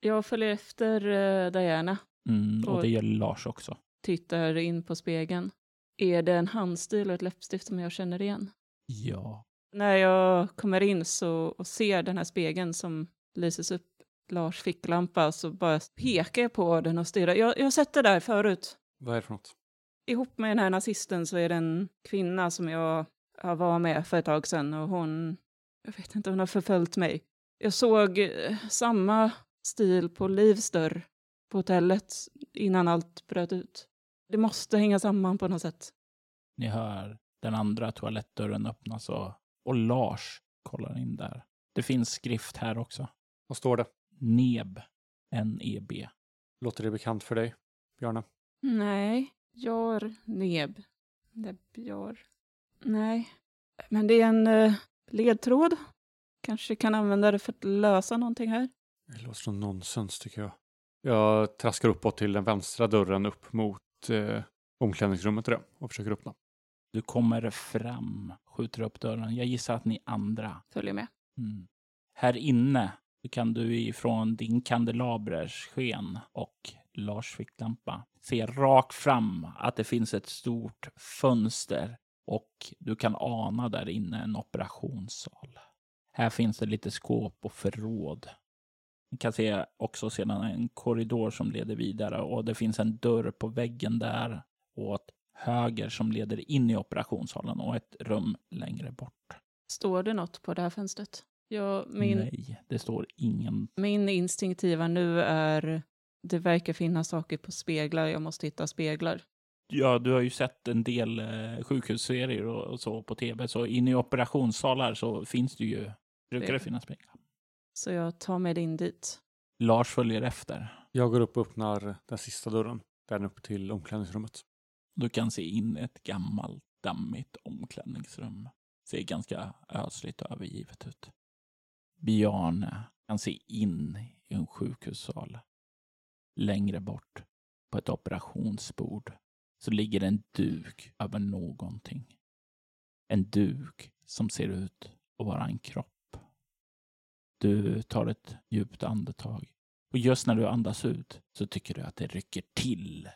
Jag följer efter eh, Diana. mm, och Oj. det gör Lars också. Tittar in på spegeln. Är det en handstil och ett läppstift som jag känner igen? Ja. När jag kommer in så, och ser den här spegeln som lyses upp Lars ficklampa så bara pekar jag på den och stirrar. Jag, jag har sett det där förut. Vad är det för något? Ihop med den här nazisten så är det en kvinna som jag, var med för ett tag sedan och hon, jag vet inte, hon har förföljt mig. Jag såg eh, samma stil på Livs dörr på hotellet innan allt bröt ut. Det måste hänga samman på något sätt. Ni hör den andra toalettdörren öppnas och, och Lars kollar in där. Det finns skrift här också. Vad står det? NEB. N-E-B. Låter det bekant för dig, Bjarne? Nej, jar, neb. Nebjar. Nej, men det är en eh, ledtråd. Kanske kan använda det för att lösa någonting här. Det låter som nonsens tycker jag. Jag traskar uppåt till den vänstra dörren upp mot eh, omklädningsrummet där och försöker öppna. Du kommer fram, skjuter upp dörren. Jag gissar att ni andra. Följer med. Mm. Här inne kan du ifrån din kandelabrers sken och Lars ficklampa se rakt fram att det finns ett stort fönster och du kan ana där inne en operationssal. Här finns det lite skåp och förråd. Ni kan se också sedan en korridor som leder vidare och det finns en dörr på väggen där åt höger som leder in i operationssalen och ett rum längre bort. Står det något på det här fönstret? Ja, min, Nej, det står ingen. min instinktiva nu är det verkar finnas saker på speglar, jag måste hitta speglar. Ja, du har ju sett en del eh, sjukhusserier och, och så på tv, så inne i operationssalar så finns det ju, brukar det finnas speglar. Så jag tar mig in dit. Lars följer efter. Jag går upp och öppnar den sista dörren, den upp till omklädningsrummet. Du kan se in ett gammalt, dammigt omklädningsrum. Ser ganska ödsligt och övergivet ut. Bjarne kan se in i en sjukhussal. Längre bort, på ett operationsbord, så ligger en duk över någonting. En duk som ser ut att vara en kropp. Du tar ett djupt andetag och just när du andas ut så tycker du att det rycker till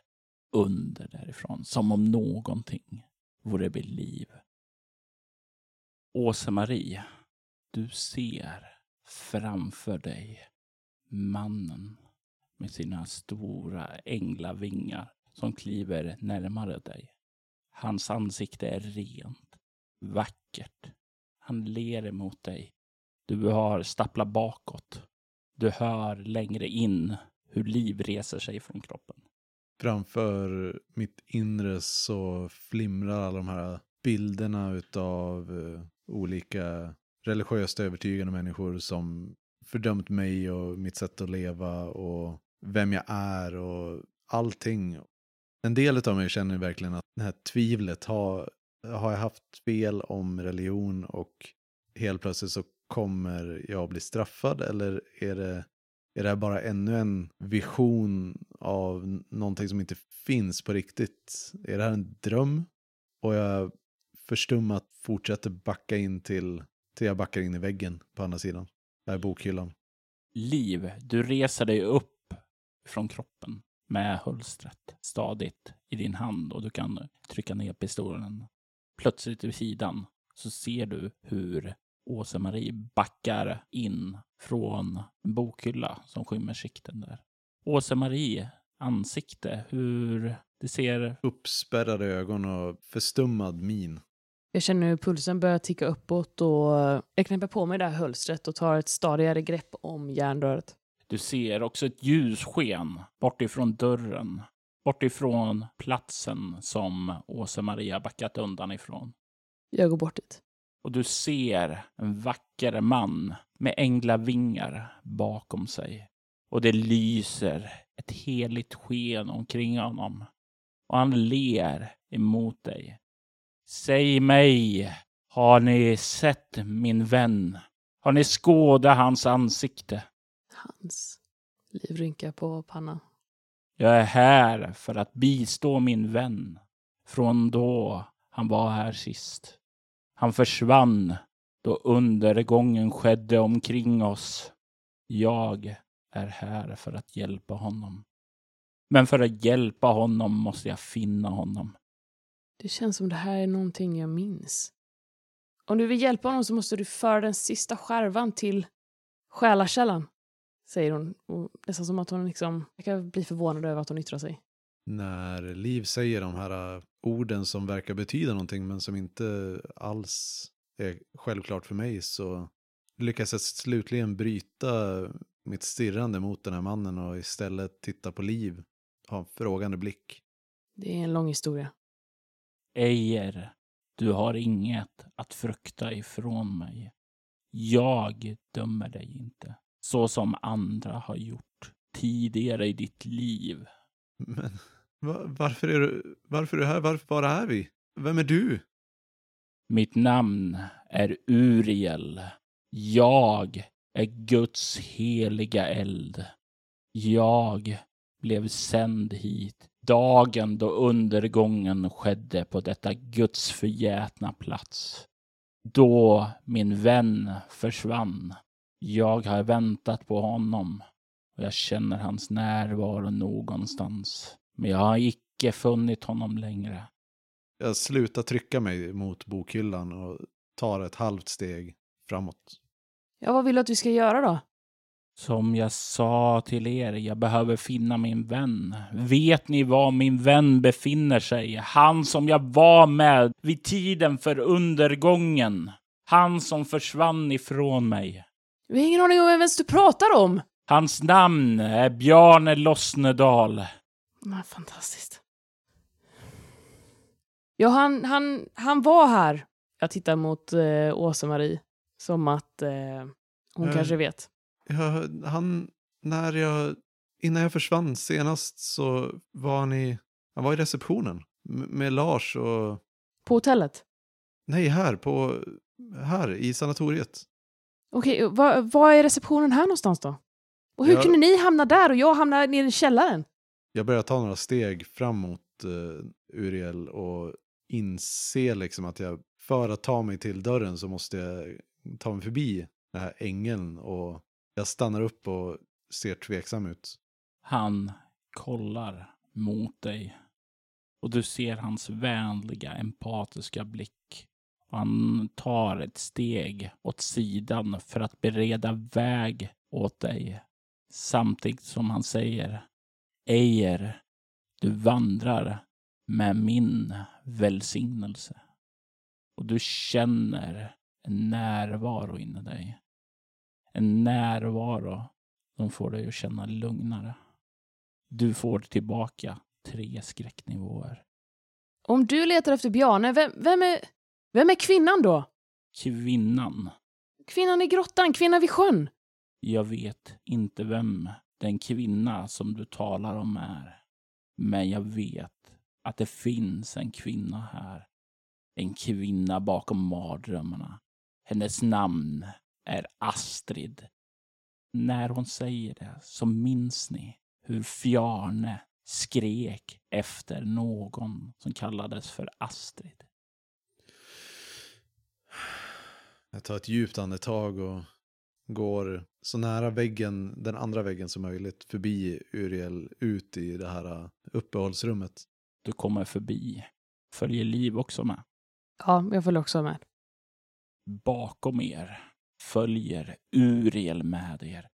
under därifrån, som om någonting vore vid liv. Åse-Marie, du ser framför dig mannen med sina stora änglavingar som kliver närmare dig. Hans ansikte är rent, vackert. Han ler emot dig. Du har stapplat bakåt. Du hör längre in hur liv reser sig från kroppen. Framför mitt inre så flimrar alla de här bilderna utav eh, olika religiöst övertygade människor som fördömt mig och mitt sätt att leva och vem jag är och allting. En del av mig känner verkligen att det här tvivlet har, har jag haft fel om religion och helt plötsligt så kommer jag bli straffad eller är det, är det här bara ännu en vision av någonting som inte finns på riktigt? Är det här en dröm? Och jag förstummat fortsätter backa in till, till jag backar in i väggen på andra sidan. Där är bokhyllan. Liv, du reser dig upp från kroppen med hölstret stadigt i din hand och du kan trycka ner pistolen. Plötsligt vid sidan så ser du hur Åse-Marie backar in från en bokhylla som skymmer sikten där. Åse-Marie ansikte, hur det ser... Uppspärrade ögon och förstummad min. Jag känner hur pulsen börjar ticka uppåt och jag knäpper på mig det här hölstret och tar ett stadigare grepp om järnröret. Du ser också ett ljussken bortifrån dörren, bortifrån platsen som Åse-Maria backat undan ifrån. Jag går bort dit. Och du ser en vacker man med änglavingar bakom sig. Och det lyser ett heligt sken omkring honom. Och han ler emot dig. Säg mig, har ni sett min vän? Har ni skådat hans ansikte? Hans liv rynkar på pannan. Jag är här för att bistå min vän från då han var här sist. Han försvann då undergången skedde omkring oss. Jag är här för att hjälpa honom. Men för att hjälpa honom måste jag finna honom. Det känns som det här är någonting jag minns. Om du vill hjälpa honom så måste du föra den sista skärvan till själakällan, säger hon. Och nästan som att hon liksom, kan bli förvånad över att hon yttrar sig. När Liv säger de här uh, orden som verkar betyda någonting men som inte alls är självklart för mig så lyckas jag slutligen bryta mitt stirrande mot den här mannen och istället titta på Liv, ha en frågande blick. Det är en lång historia. Ejer, du har inget att frukta ifrån mig. Jag dömer dig inte, så som andra har gjort tidigare i ditt liv. Men va, varför, är du, varför är du här? Varför bara är vi? Vem är du? Mitt namn är Uriel. Jag är Guds heliga eld. Jag blev sänd hit dagen då undergången skedde på detta Guds förgätna plats. Då min vän försvann. Jag har väntat på honom och jag känner hans närvaro någonstans. Men jag har icke funnit honom längre. Jag slutar trycka mig mot bokhyllan och tar ett halvt steg framåt. Ja, vad vill du att vi ska göra då? Som jag sa till er, jag behöver finna min vän. Vet ni var min vän befinner sig? Han som jag var med vid tiden för undergången. Han som försvann ifrån mig. Vi har ingen aning om vem ens du pratar om. Hans namn är Bjarne Lossnedal. Men, fantastiskt. Ja, han, han, han var här. Jag tittar mot eh, Åsa-Marie. Som att eh, hon Eh. kanske vet. Ja, han, när jag, innan jag försvann senast så var han i, han var i receptionen med Lars och, På hotellet. nej här på, här i sanatoriet. Okej, vad vad är receptionen här någonstans då? Och hur Ja. kunde ni hamna där och jag hamna nere i källaren? Jag börjar ta några steg framåt uh, Uriel och inse liksom att jag, för att ta mig till dörren så måste jag ta mig förbi den här ängeln och jag stannar upp och ser tveksam ut. Han kollar mot dig och du ser hans vänliga, empatiska blick. Och han tar ett steg åt sidan för att bereda väg åt dig. Samtidigt som han säger Ejer, du vandrar med min välsignelse. Och du känner en närvaro inom dig. En närvaro som får dig att känna lugnare. Du får tillbaka tre skräcknivåer. Om du letar efter Bjarne, vem, vem, är, vem är kvinnan då? Kvinnan. Kvinnan i grottan, kvinnan vid sjön. Jag vet inte vem den kvinna som du talar om är. Men jag vet att det finns en kvinna här. En kvinna bakom mardrömmarna. Hennes namn är Astrid. När hon säger det så minns ni hur Fjarne skrek efter någon som kallades för Astrid. Jag tar ett djupt andetag och går så nära väggen, den andra väggen som möjligt, förbi Uriel ut i det här uh, uppehållsrummet. Du kommer förbi. Följer Liv också med. Ja, jag följer också med. Bakom er följer Uriel med er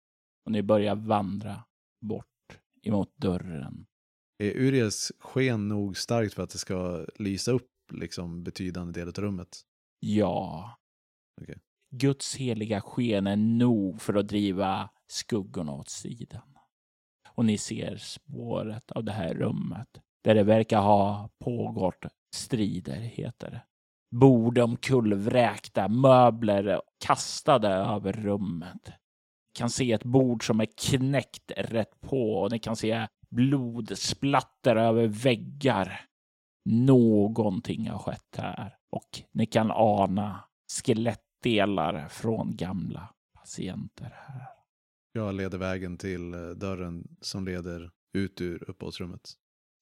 och ni börjar vandra bort emot dörren. Är Uriels sken nog starkt för att det ska lysa upp liksom betydande del av rummet? Ja. Okej. Guds heliga sken är nog för att driva skuggorna åt sidan. Och ni ser spåret av det här rummet där det verkar ha pågått strider, heter det. Bord omkullvräkta, möbler kastade över rummet. Ni kan se ett bord som är knäckt rätt på och ni kan se blodsplatter över väggar. Någonting har skett här och ni kan ana skelettdelar från gamla patienter här. Jag leder vägen till eh, dörren som leder ut ur uppehållsrummet.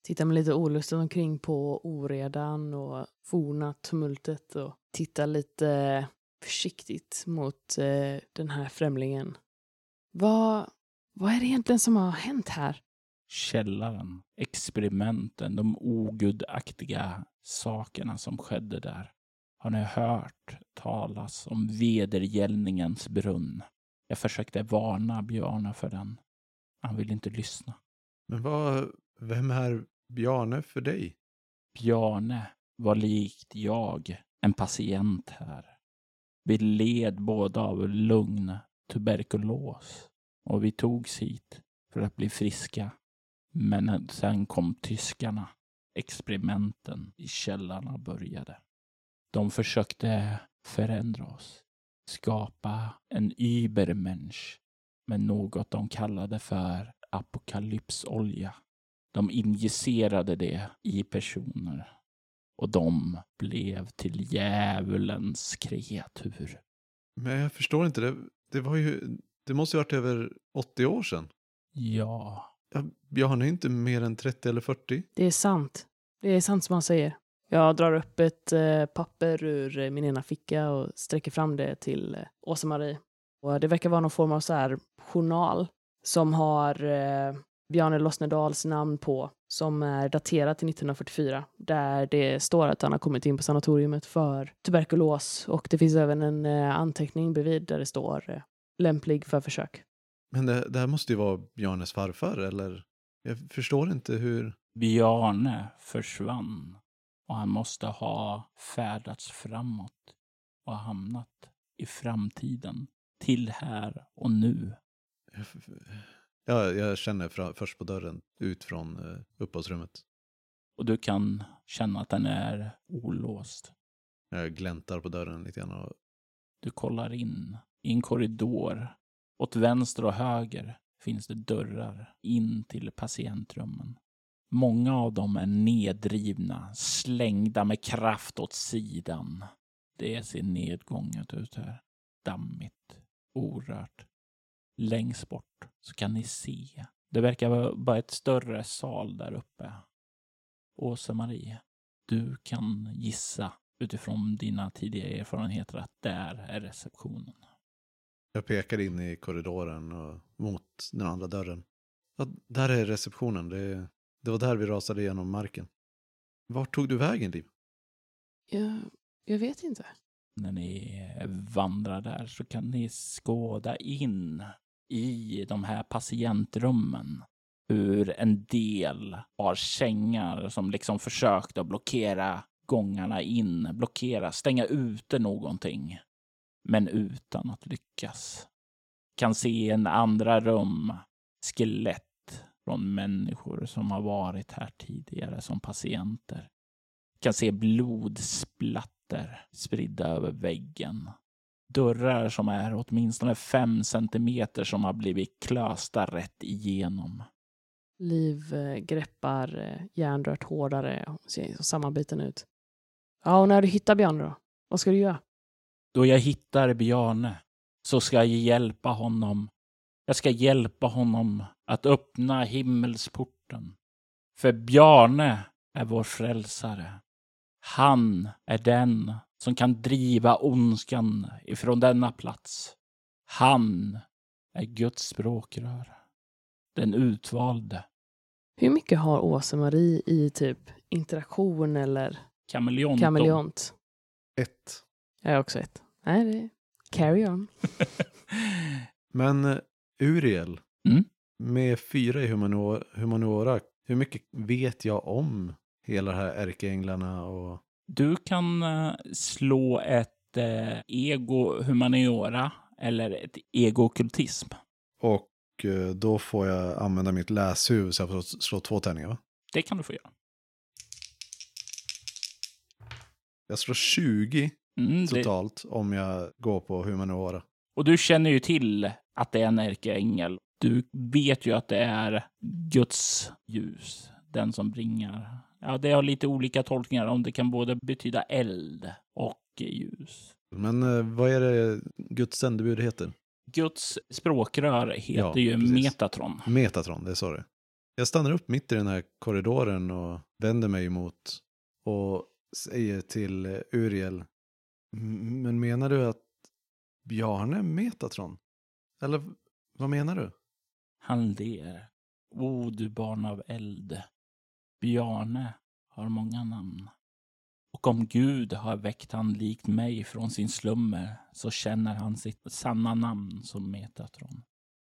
Tittar med lite olustigt omkring på oredan och forna tumultet och tittar lite försiktigt mot eh, den här främlingen. Vad, vad är det egentligen som har hänt här? Källaren, experimenten, de ogudaktiga sakerna som skedde där. Har ni hört talas om vedergällningens brunn? Jag försökte varna Bjarne för den. Han ville inte lyssna. Men vad, vem är Bjarne för dig? Bjarne var likt jag en patient här. Vi led båda av lugn tuberkulos och vi togs hit för att bli friska. Men sen kom tyskarna experimenten i källarna började. De försökte förändra oss, skapa en übermensch med något de kallade för apokalypsolja. De injicerade det i personer och de blev till djävulens kreatur. Men jag förstår inte, det, det var ju, det måste ju varit över 80 år sedan. Ja, Ja, Bjarne är inte mer än 30 eller 40. Det är sant. Det är sant som han säger. Jag drar upp ett eh, papper ur eh, min ena ficka och sträcker fram det till eh, Åsa-Marie. Och det verkar vara någon form av så här journal som har eh, Bjarne Lossnedals namn på som är daterat till 1944 där det står att han har kommit in på sanatoriumet för tuberkulos och det finns även en eh, anteckning bredvid där det står eh, lämplig för försök. Men det, det här måste ju vara Bjarnes farfar, eller? Jag förstår inte hur... Bjarne försvann och han måste ha färdats framåt och hamnat i framtiden till här och nu. Jag, ja, jag känner fra, först på dörren ut från uh, uppehållsrummet. Och du kan känna att den är olåst. Jag gläntar på dörren lite grann och Du kollar in i en korridor. Åt vänster och höger finns det dörrar in till patientrummen. Många av dem är nedrivna, slängda med kraft åt sidan. Det ser nedgånget ut här. Dammigt, orört. Längst bort så kan ni se. Det verkar vara bara ett större sal där uppe. Åsa-Marie, du kan gissa utifrån dina tidigare erfarenheter att där är receptionen. jag pekar in i korridoren och mot den andra dörren. Ja, där är receptionen. Det, det var där vi rasade igenom marken. Vart tog du vägen, Liv? Jag, jag vet inte. När ni vandrar där så kan ni skåda in i de här patientrummen hur en del har sängar som liksom försökt att blockera gångarna in, blockera, stänga ute någonting. Men utan att lyckas. Kan se en andra rum, skelett från människor som har varit här tidigare som patienter. Kan se blodsplatter spridda över väggen. Dörrar som är åtminstone fem centimeter som har blivit klösta rätt igenom. Liv eh, greppar eh, järnrört hårdare och ser sammanbiten ut. Ja, och när du hittar Bjarne då? Vad ska du göra? Då jag hittar Bjarne så ska jag hjälpa honom. Jag ska hjälpa honom att öppna himmelsporten. För Bjarne är vår frälsare. Han är den som kan driva ondskan ifrån denna plats. Han är Guds språkrör. Den utvalde. Hur mycket har Åsa-Marie i typ interaktion eller Kameleont. kameleont? Ett. Jag är också ett. Nej, det är carry on. Men eh, Uriel, Mm. med fyra i humaniora, humaniora, hur mycket vet jag om hela det här ärkeänglarna och... Du kan eh, slå ett eh, ego humaniora eller ett ego kultism. Och eh, då får jag använda mitt läshuvud så jag får slå två tärningar, va? Det kan du få göra. Jag slår 20 Mm, det, totalt om jag går på humaniora. och du känner ju till att det är en ärkeängel. Du vet ju att det är Guds ljus, den som bringar. Ja, det har lite olika tolkningar om det kan både betyda eld och ljus. Men eh, vad är det Guds sändebud heter? Guds språkrör heter Ja, ju precis. Metatron. Metatron, det det är. Jag stannar upp mitt i den här korridoren och vänder mig emot och säger till eh, Uriel. "M- Men menar du att Bjarne är Metatron? Eller vad menar du? Han ler. O, du barn av eld. Bjarne har många namn. Och om Gud har väckt han likt mig från sin slummer så känner han sitt sanna namn som Metatron.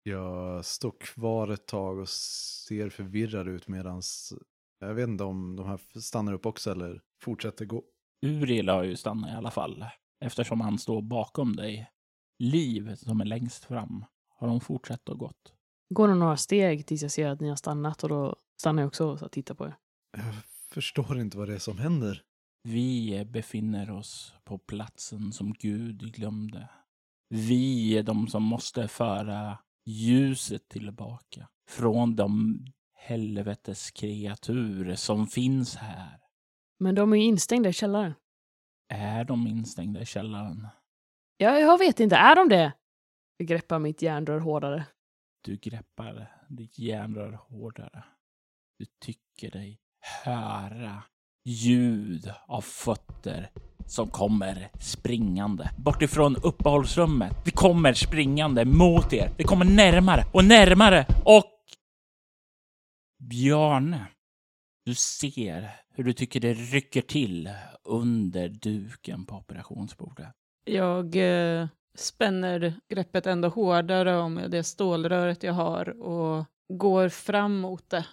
Jag står kvar ett tag och ser förvirrad ut medans jag vet inte om de här stannar upp också eller fortsätter gå. Uriel har ju stannat i alla fall eftersom han står bakom dig. Liv som är längst fram har de fortsatt och gått. Går nog några steg tills jag ser att ni har stannat och då stannar jag också och tittar på er. Jag förstår inte vad det är som händer. Vi befinner oss på platsen som Gud glömde. Vi är de som måste föra ljuset tillbaka från de helvetes kreatur som finns här. Men de är ju instängda i källaren. Är de instängda i källaren? Ja, jag vet inte. Är de det? Jag greppar mitt järnrör hårdare. Du greppar ditt järnrör hårdare. Du tycker dig höra ljud av fötter som kommer springande bortifrån uppehållsrummet. Det kommer springande mot er. Det kommer närmare och närmare och Bjarne, du ser hur du tycker det rycker till under duken på operationsbordet. Jag eh, spänner greppet ändå hårdare om det stålröret jag har och går fram mot det.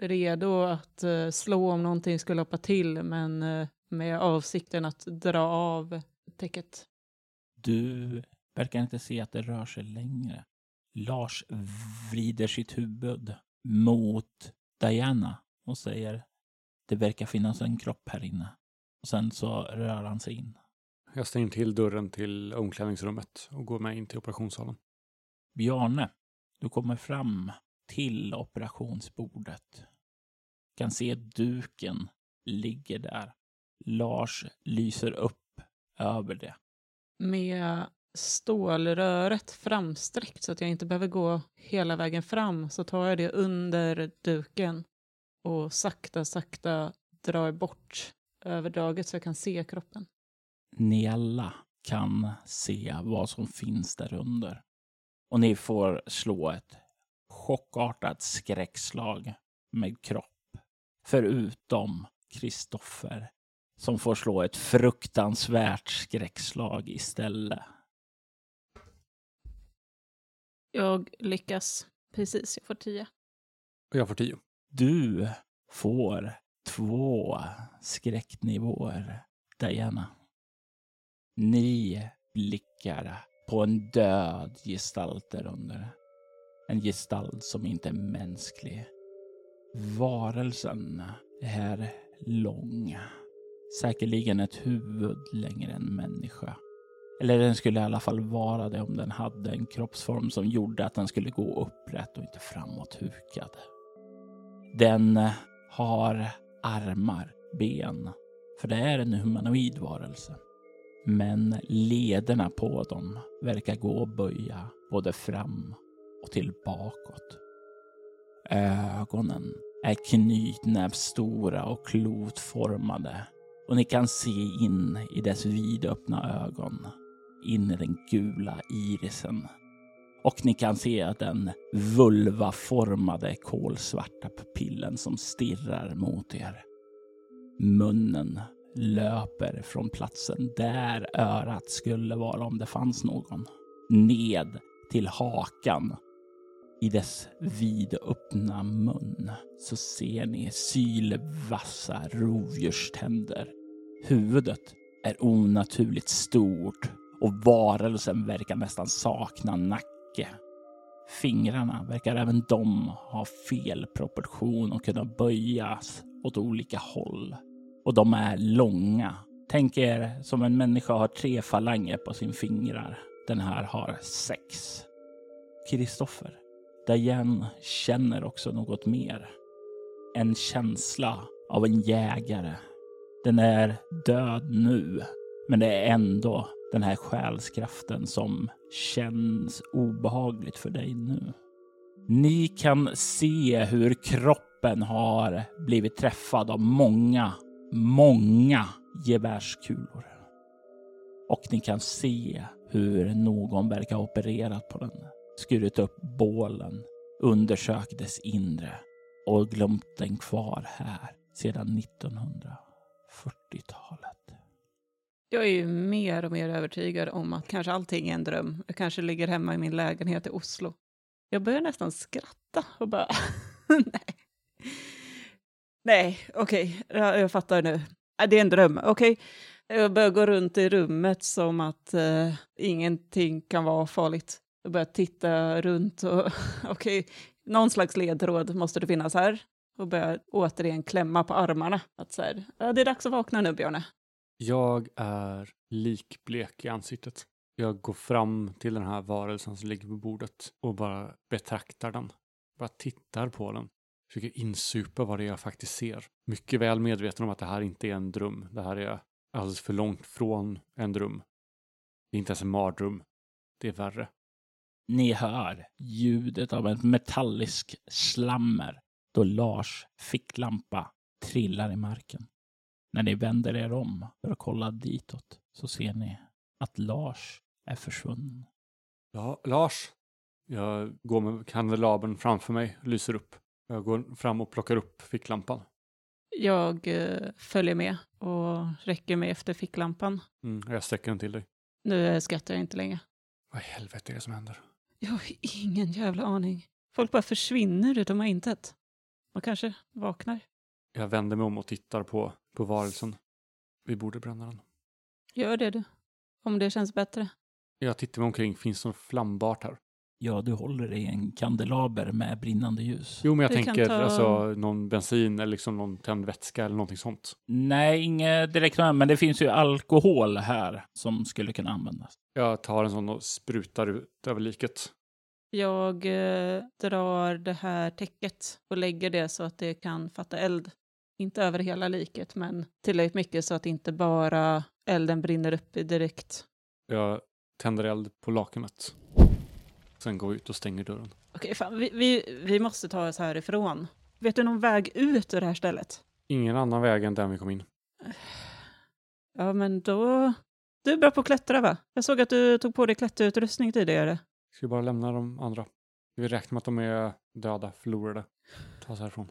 Redo att eh, slå om någonting skulle hoppa till, men eh, med avsikten att dra av täcket. Du verkar inte se att det rör sig längre. Lars vrider sitt huvud mot Diana och säger det verkar finnas en kropp här inne. Och sen så rör han sig in. Jag stänger till dörren till omklädningsrummet och går med in till operationssalen. Bjarne, du kommer fram till operationsbordet. Kan se duken ligger där. Lars lyser upp över det. Med stålröret framsträckt så att jag inte behöver gå hela vägen fram så tar jag det under duken och sakta, sakta drar bort överdraget så jag kan se kroppen. Ni alla kan se vad som finns där under. Och ni får slå ett chockartat skräckslag med kropp. Förutom Kristoffer som får slå ett fruktansvärt skräckslag istället. Jag lyckas. Precis, jag får tio. Och jag får tio. Du får två skräcknivåer, Diana. Ni blickar på en död gestalt där under. En gestalt som inte är mänsklig. Varelsen är lång. Säkerligen ett huvud längre än människa. Eller den skulle i alla fall vara det om den hade en kroppsform som gjorde att den skulle gå upprätt och inte framåthukad. Den har armar, ben, för det är en humanoid varelse. Men lederna på dem verkar gå att böja både fram och till bakåt. Ögonen är knytnävsstora och klotformade och ni kan se in i dess vidöppna ögon, in i den gula irisen. Och ni kan se den vulvaformade kolsvarta pupillen som stirrar mot er. Munnen löper från platsen där örat skulle vara om det fanns någon. Ned till hakan. I dess vidöppna mun så ser ni sylvassa rovdjurständer. Huvudet är onaturligt stort och varelsen verkar nästan sakna nacke. Fingrarna verkar även de ha fel proportion och kunna böjas åt olika håll. Och de är långa. Tänk er som en människa har tre falanger på sin fingrar. Den här har sex. Kristoffer, Diane känner också något mer. En känsla av en jägare. Den är död nu, men det är ändå den här själskraften som känns obehagligt för dig nu. Ni kan se hur kroppen har blivit träffad av många, många gevärskulor. Och ni kan se hur någon verkar ha opererat på den, skurit upp bålen, undersökt dess inre och glömt den kvar här sedan 1940-talet. Jag är ju mer och mer övertygad om att kanske allting är en dröm. Jag kanske ligger hemma i min lägenhet i Oslo. Jag börjar nästan skratta och bara, nej. Nej, okej, okay. jag, jag, fattar nu. Äh, det är en dröm, okej. Okay. Jag börjar gå runt i rummet som att eh, ingenting kan vara farligt. Jag börjar titta runt och okej, okay. någon slags ledtråd måste det finnas här. och börjar återigen klämma på armarna. Att så här, det är dags att vakna nu Björne. Jag är likblek i ansiktet. Jag går fram till den här varelsen som ligger på bordet och bara betraktar den. Bara tittar på den. Försöker insupa vad det är jag faktiskt ser. Mycket väl medveten om att det här inte är en dröm. Det här är alldeles för långt från en dröm. Det är inte ens en mardröm. Det är värre. Ni hör ljudet av ett metallisk slammer då Lars ficklampa trillar i marken. När ni vänder er om för att kolla ditåt så ser ni att Lars är försvunnen. Ja, Lars. Jag går med kandelabern framför mig och lyser upp. Jag går fram och plockar upp ficklampan. Jag eh, följer med och räcker mig efter ficklampan. Mm, jag sträcker den till dig. Nu eh, skrattar jag inte längre. Vad i helvete är det som händer? Jag har ingen jävla aning. Folk bara försvinner ut ur intet. Man kanske vaknar. Jag vänder mig om och tittar på, på varelsen. Vi borde bränna den. Gör det du. Om det känns bättre. Jag tittar mig omkring. Finns det något flambart här? Ja, du håller i en kandelaber med brinnande ljus. Jo, men jag kan tänker ta- alltså någon bensin eller liksom någon tänd vätska eller någonting sånt. Nej, inget direkt, men det finns ju alkohol här som skulle kunna användas. Jag tar en sån och sprutar ut över liket. Jag eh, drar det här täcket och lägger det så att det kan fatta eld. Inte över hela liket, men tillräckligt mycket så att inte bara elden brinner upp i direkt. Jag tänder eld på lakanet. Sen går vi ut och stänger dörren. Okej, fan, vi, vi, vi måste ta oss härifrån. Vet du någon väg ut ur det här stället? Ingen annan väg än den vi kom in. Ja, men då... Du är bra på att klättra, va? Jag såg att du tog på dig klätterutrustning tidigare. Ska vi bara lämna de andra? Vi räknar med att de är döda, förlorade. Ta oss härifrån.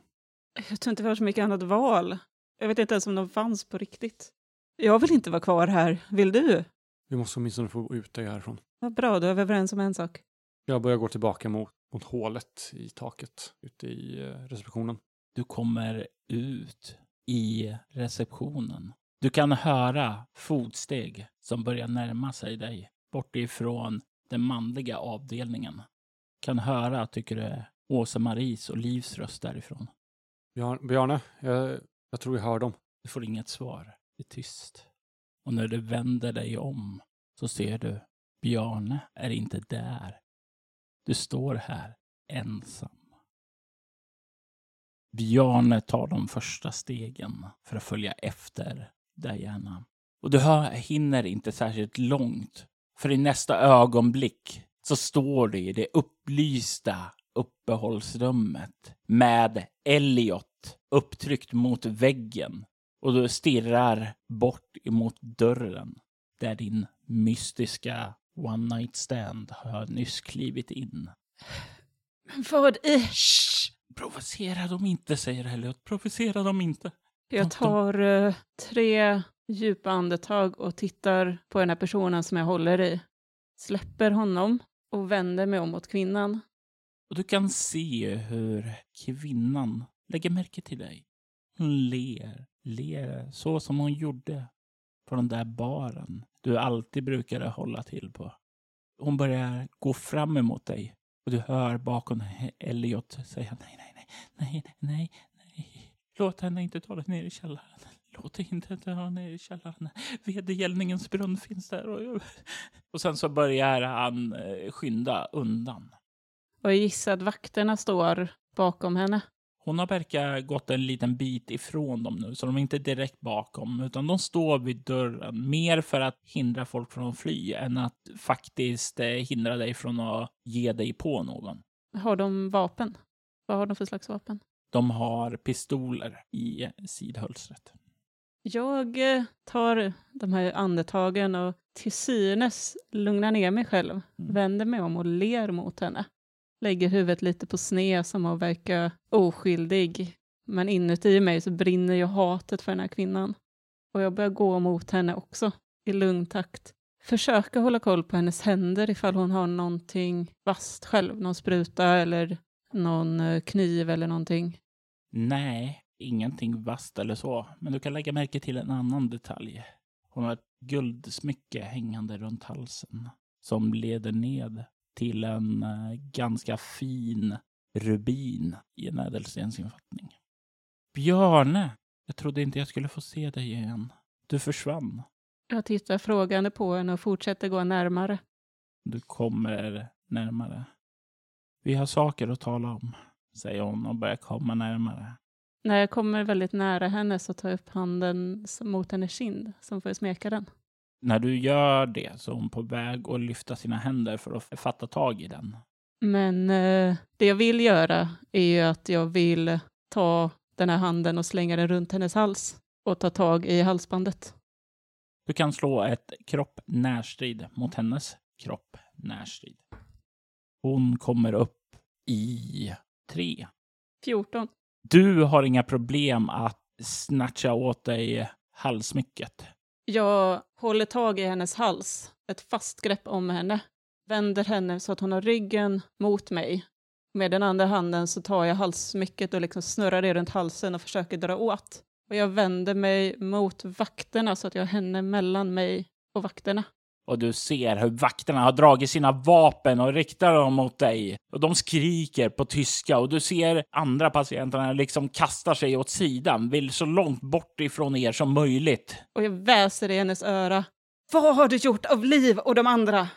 Jag tror inte vi har så mycket annat val. Jag vet inte ens om de fanns på riktigt. Jag vill inte vara kvar här. Vill du? Vi måste åtminstone få ut dig härifrån. Vad bra, då är vi överens om en sak. Jag börjar gå tillbaka mot, mot hålet i taket ute i eh, receptionen. Du kommer ut i receptionen. Du kan höra fotsteg som börjar närma sig dig bortifrån den manliga avdelningen. Kan höra, tycker du, Åsa-Maries och Livs röst därifrån. Bjar- Bjarne, jag, jag tror jag hör dem. Du får inget svar. Det är tyst. Och när du vänder dig om så ser du Bjarne är inte där. Du står här ensam. Bjarne tar de första stegen för att följa efter Diana. Och du hör, hinner inte särskilt långt. För i nästa ögonblick så står du i det upplysta uppehållsrummet med Elliot upptryckt mot väggen och du stirrar bort emot dörren där din mystiska one night stand har nyss klivit in. Vad i... Shh! Provocera dem inte, säger Elliot. Provocera dem inte. Jag tar eh, tre djupa andetag och tittar på den här personen som jag håller i. Släpper honom och vänder mig om mot kvinnan. Och du kan se hur kvinnan lägger märke till dig. Hon ler, ler så som hon gjorde på den där baren du alltid brukade hålla till på. Hon börjar gå fram emot dig och du hör bakom Elliot säga nej, nej, nej, nej, nej, nej. Låt henne inte ta dig ner i källaren. Låt henne inte ta henne ner i källaren. Vedergällningens brunn finns där. Och, och sen så börjar han eh, skynda undan. Och jag gissar att vakterna står bakom henne. Hon har verkar gått en liten bit ifrån dem nu, så de är inte direkt bakom, utan de står vid dörren. Mer för att hindra folk från att fly än att faktiskt eh, hindra dig från att ge dig på någon. Har de vapen? Vad har de för slags vapen? De har pistoler i sidhölstret. Jag eh, tar de här andetagen och till synes lugnar ner mig själv. Mm. Vänder mig om och ler mot henne. Lägger huvudet lite på sned som att verka oskyldig. Men inuti mig så brinner ju hatet för den här kvinnan. Och jag börjar gå mot henne också i lugn takt. Försöka hålla koll på hennes händer ifall hon har någonting vasst själv. Någon spruta eller någon eh, kniv eller någonting. Nej, ingenting vasst eller så, men du kan lägga märke till en annan detalj. Hon har ett guldsmycke hängande runt halsen som leder ned till en eh, ganska fin rubin i en ädelstensinfattning. Björne, jag trodde inte jag skulle få se dig igen. Du försvann. Jag tittar frågande på henne och fortsätter gå närmare. Du kommer närmare. Vi har saker att tala om, säger hon och börjar komma närmare. När jag kommer väldigt nära henne så tar jag upp handen mot hennes kind, som får smeka den. När du gör det så är hon på väg att lyfta sina händer för att fatta tag i den. Men eh, det jag vill göra är ju att jag vill ta den här handen och slänga den runt hennes hals och ta tag i halsbandet. Du kan slå ett kropp närstrid mot hennes kropp närstrid. Hon kommer upp i tre. 14. Du har inga problem att snatcha åt dig halsmycket. Jag håller tag i hennes hals, ett fast grepp om henne, vänder henne så att hon har ryggen mot mig. Med den andra handen så tar jag halssmycket och liksom snurrar det runt halsen och försöker dra åt. Och jag vänder mig mot vakterna så att jag har henne mellan mig och vakterna. Och du ser hur vakterna har dragit sina vapen och riktar dem mot dig. Och de skriker på tyska och du ser andra patienterna liksom kastar sig åt sidan, vill så långt bort ifrån er som möjligt. Och jag väser i hennes öra. Vad har du gjort av Liv och de andra?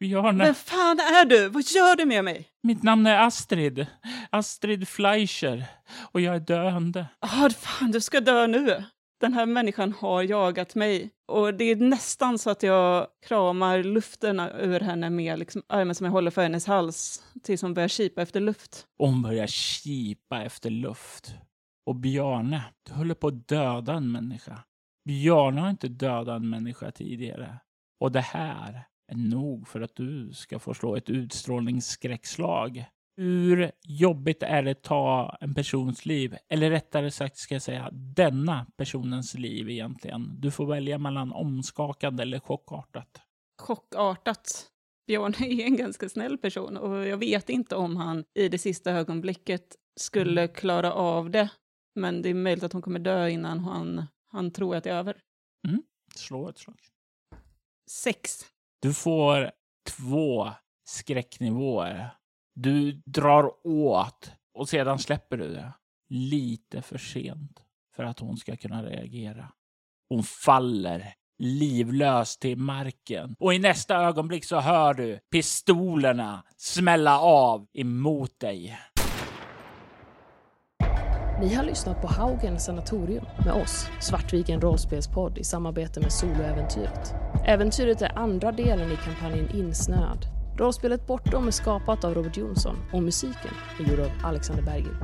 Björne, Vem fan är du? Vad gör du med mig? mitt namn är Astrid. Astrid Fleischer. Och jag är döende. Ah, fan, du ska dö nu. Den här människan har jagat mig. Och det är nästan så att jag kramar luften ur henne med liksom armen som jag håller för hennes hals tills hon börjar kipa efter luft. Och hon börjar kipa efter luft. Och Bjarne, du håller på att döda en människa. Bjarne har inte dödat en människa tidigare. Och det här är nog för att du ska få slå ett utstrålningsskräckslag. Hur jobbigt är det att ta en persons liv? Eller rättare sagt ska jag säga denna personens liv egentligen. Du får välja mellan omskakande eller chockartat. Chockartat. Björn är en ganska snäll person och jag vet inte om han i det sista ögonblicket skulle klara av det. Men det är möjligt att hon kommer dö innan han, han tror att det är över. Slå ett slag. Sex. Du får två skräcknivåer. Du drar åt och sedan släpper du det. Lite för sent för att hon ska kunna reagera. Hon faller livlös till marken och i nästa ögonblick så hör du pistolerna smälla av emot dig. Ni har lyssnat på Haugen Sanatorium med oss, Svartviken rollspelspodd i samarbete med Soloäventyret. Äventyret är andra delen i kampanjen Insnöad. Rollspelet Bortom är skapat av Robert Jonsson och musiken är gjord av Alexander Bergil.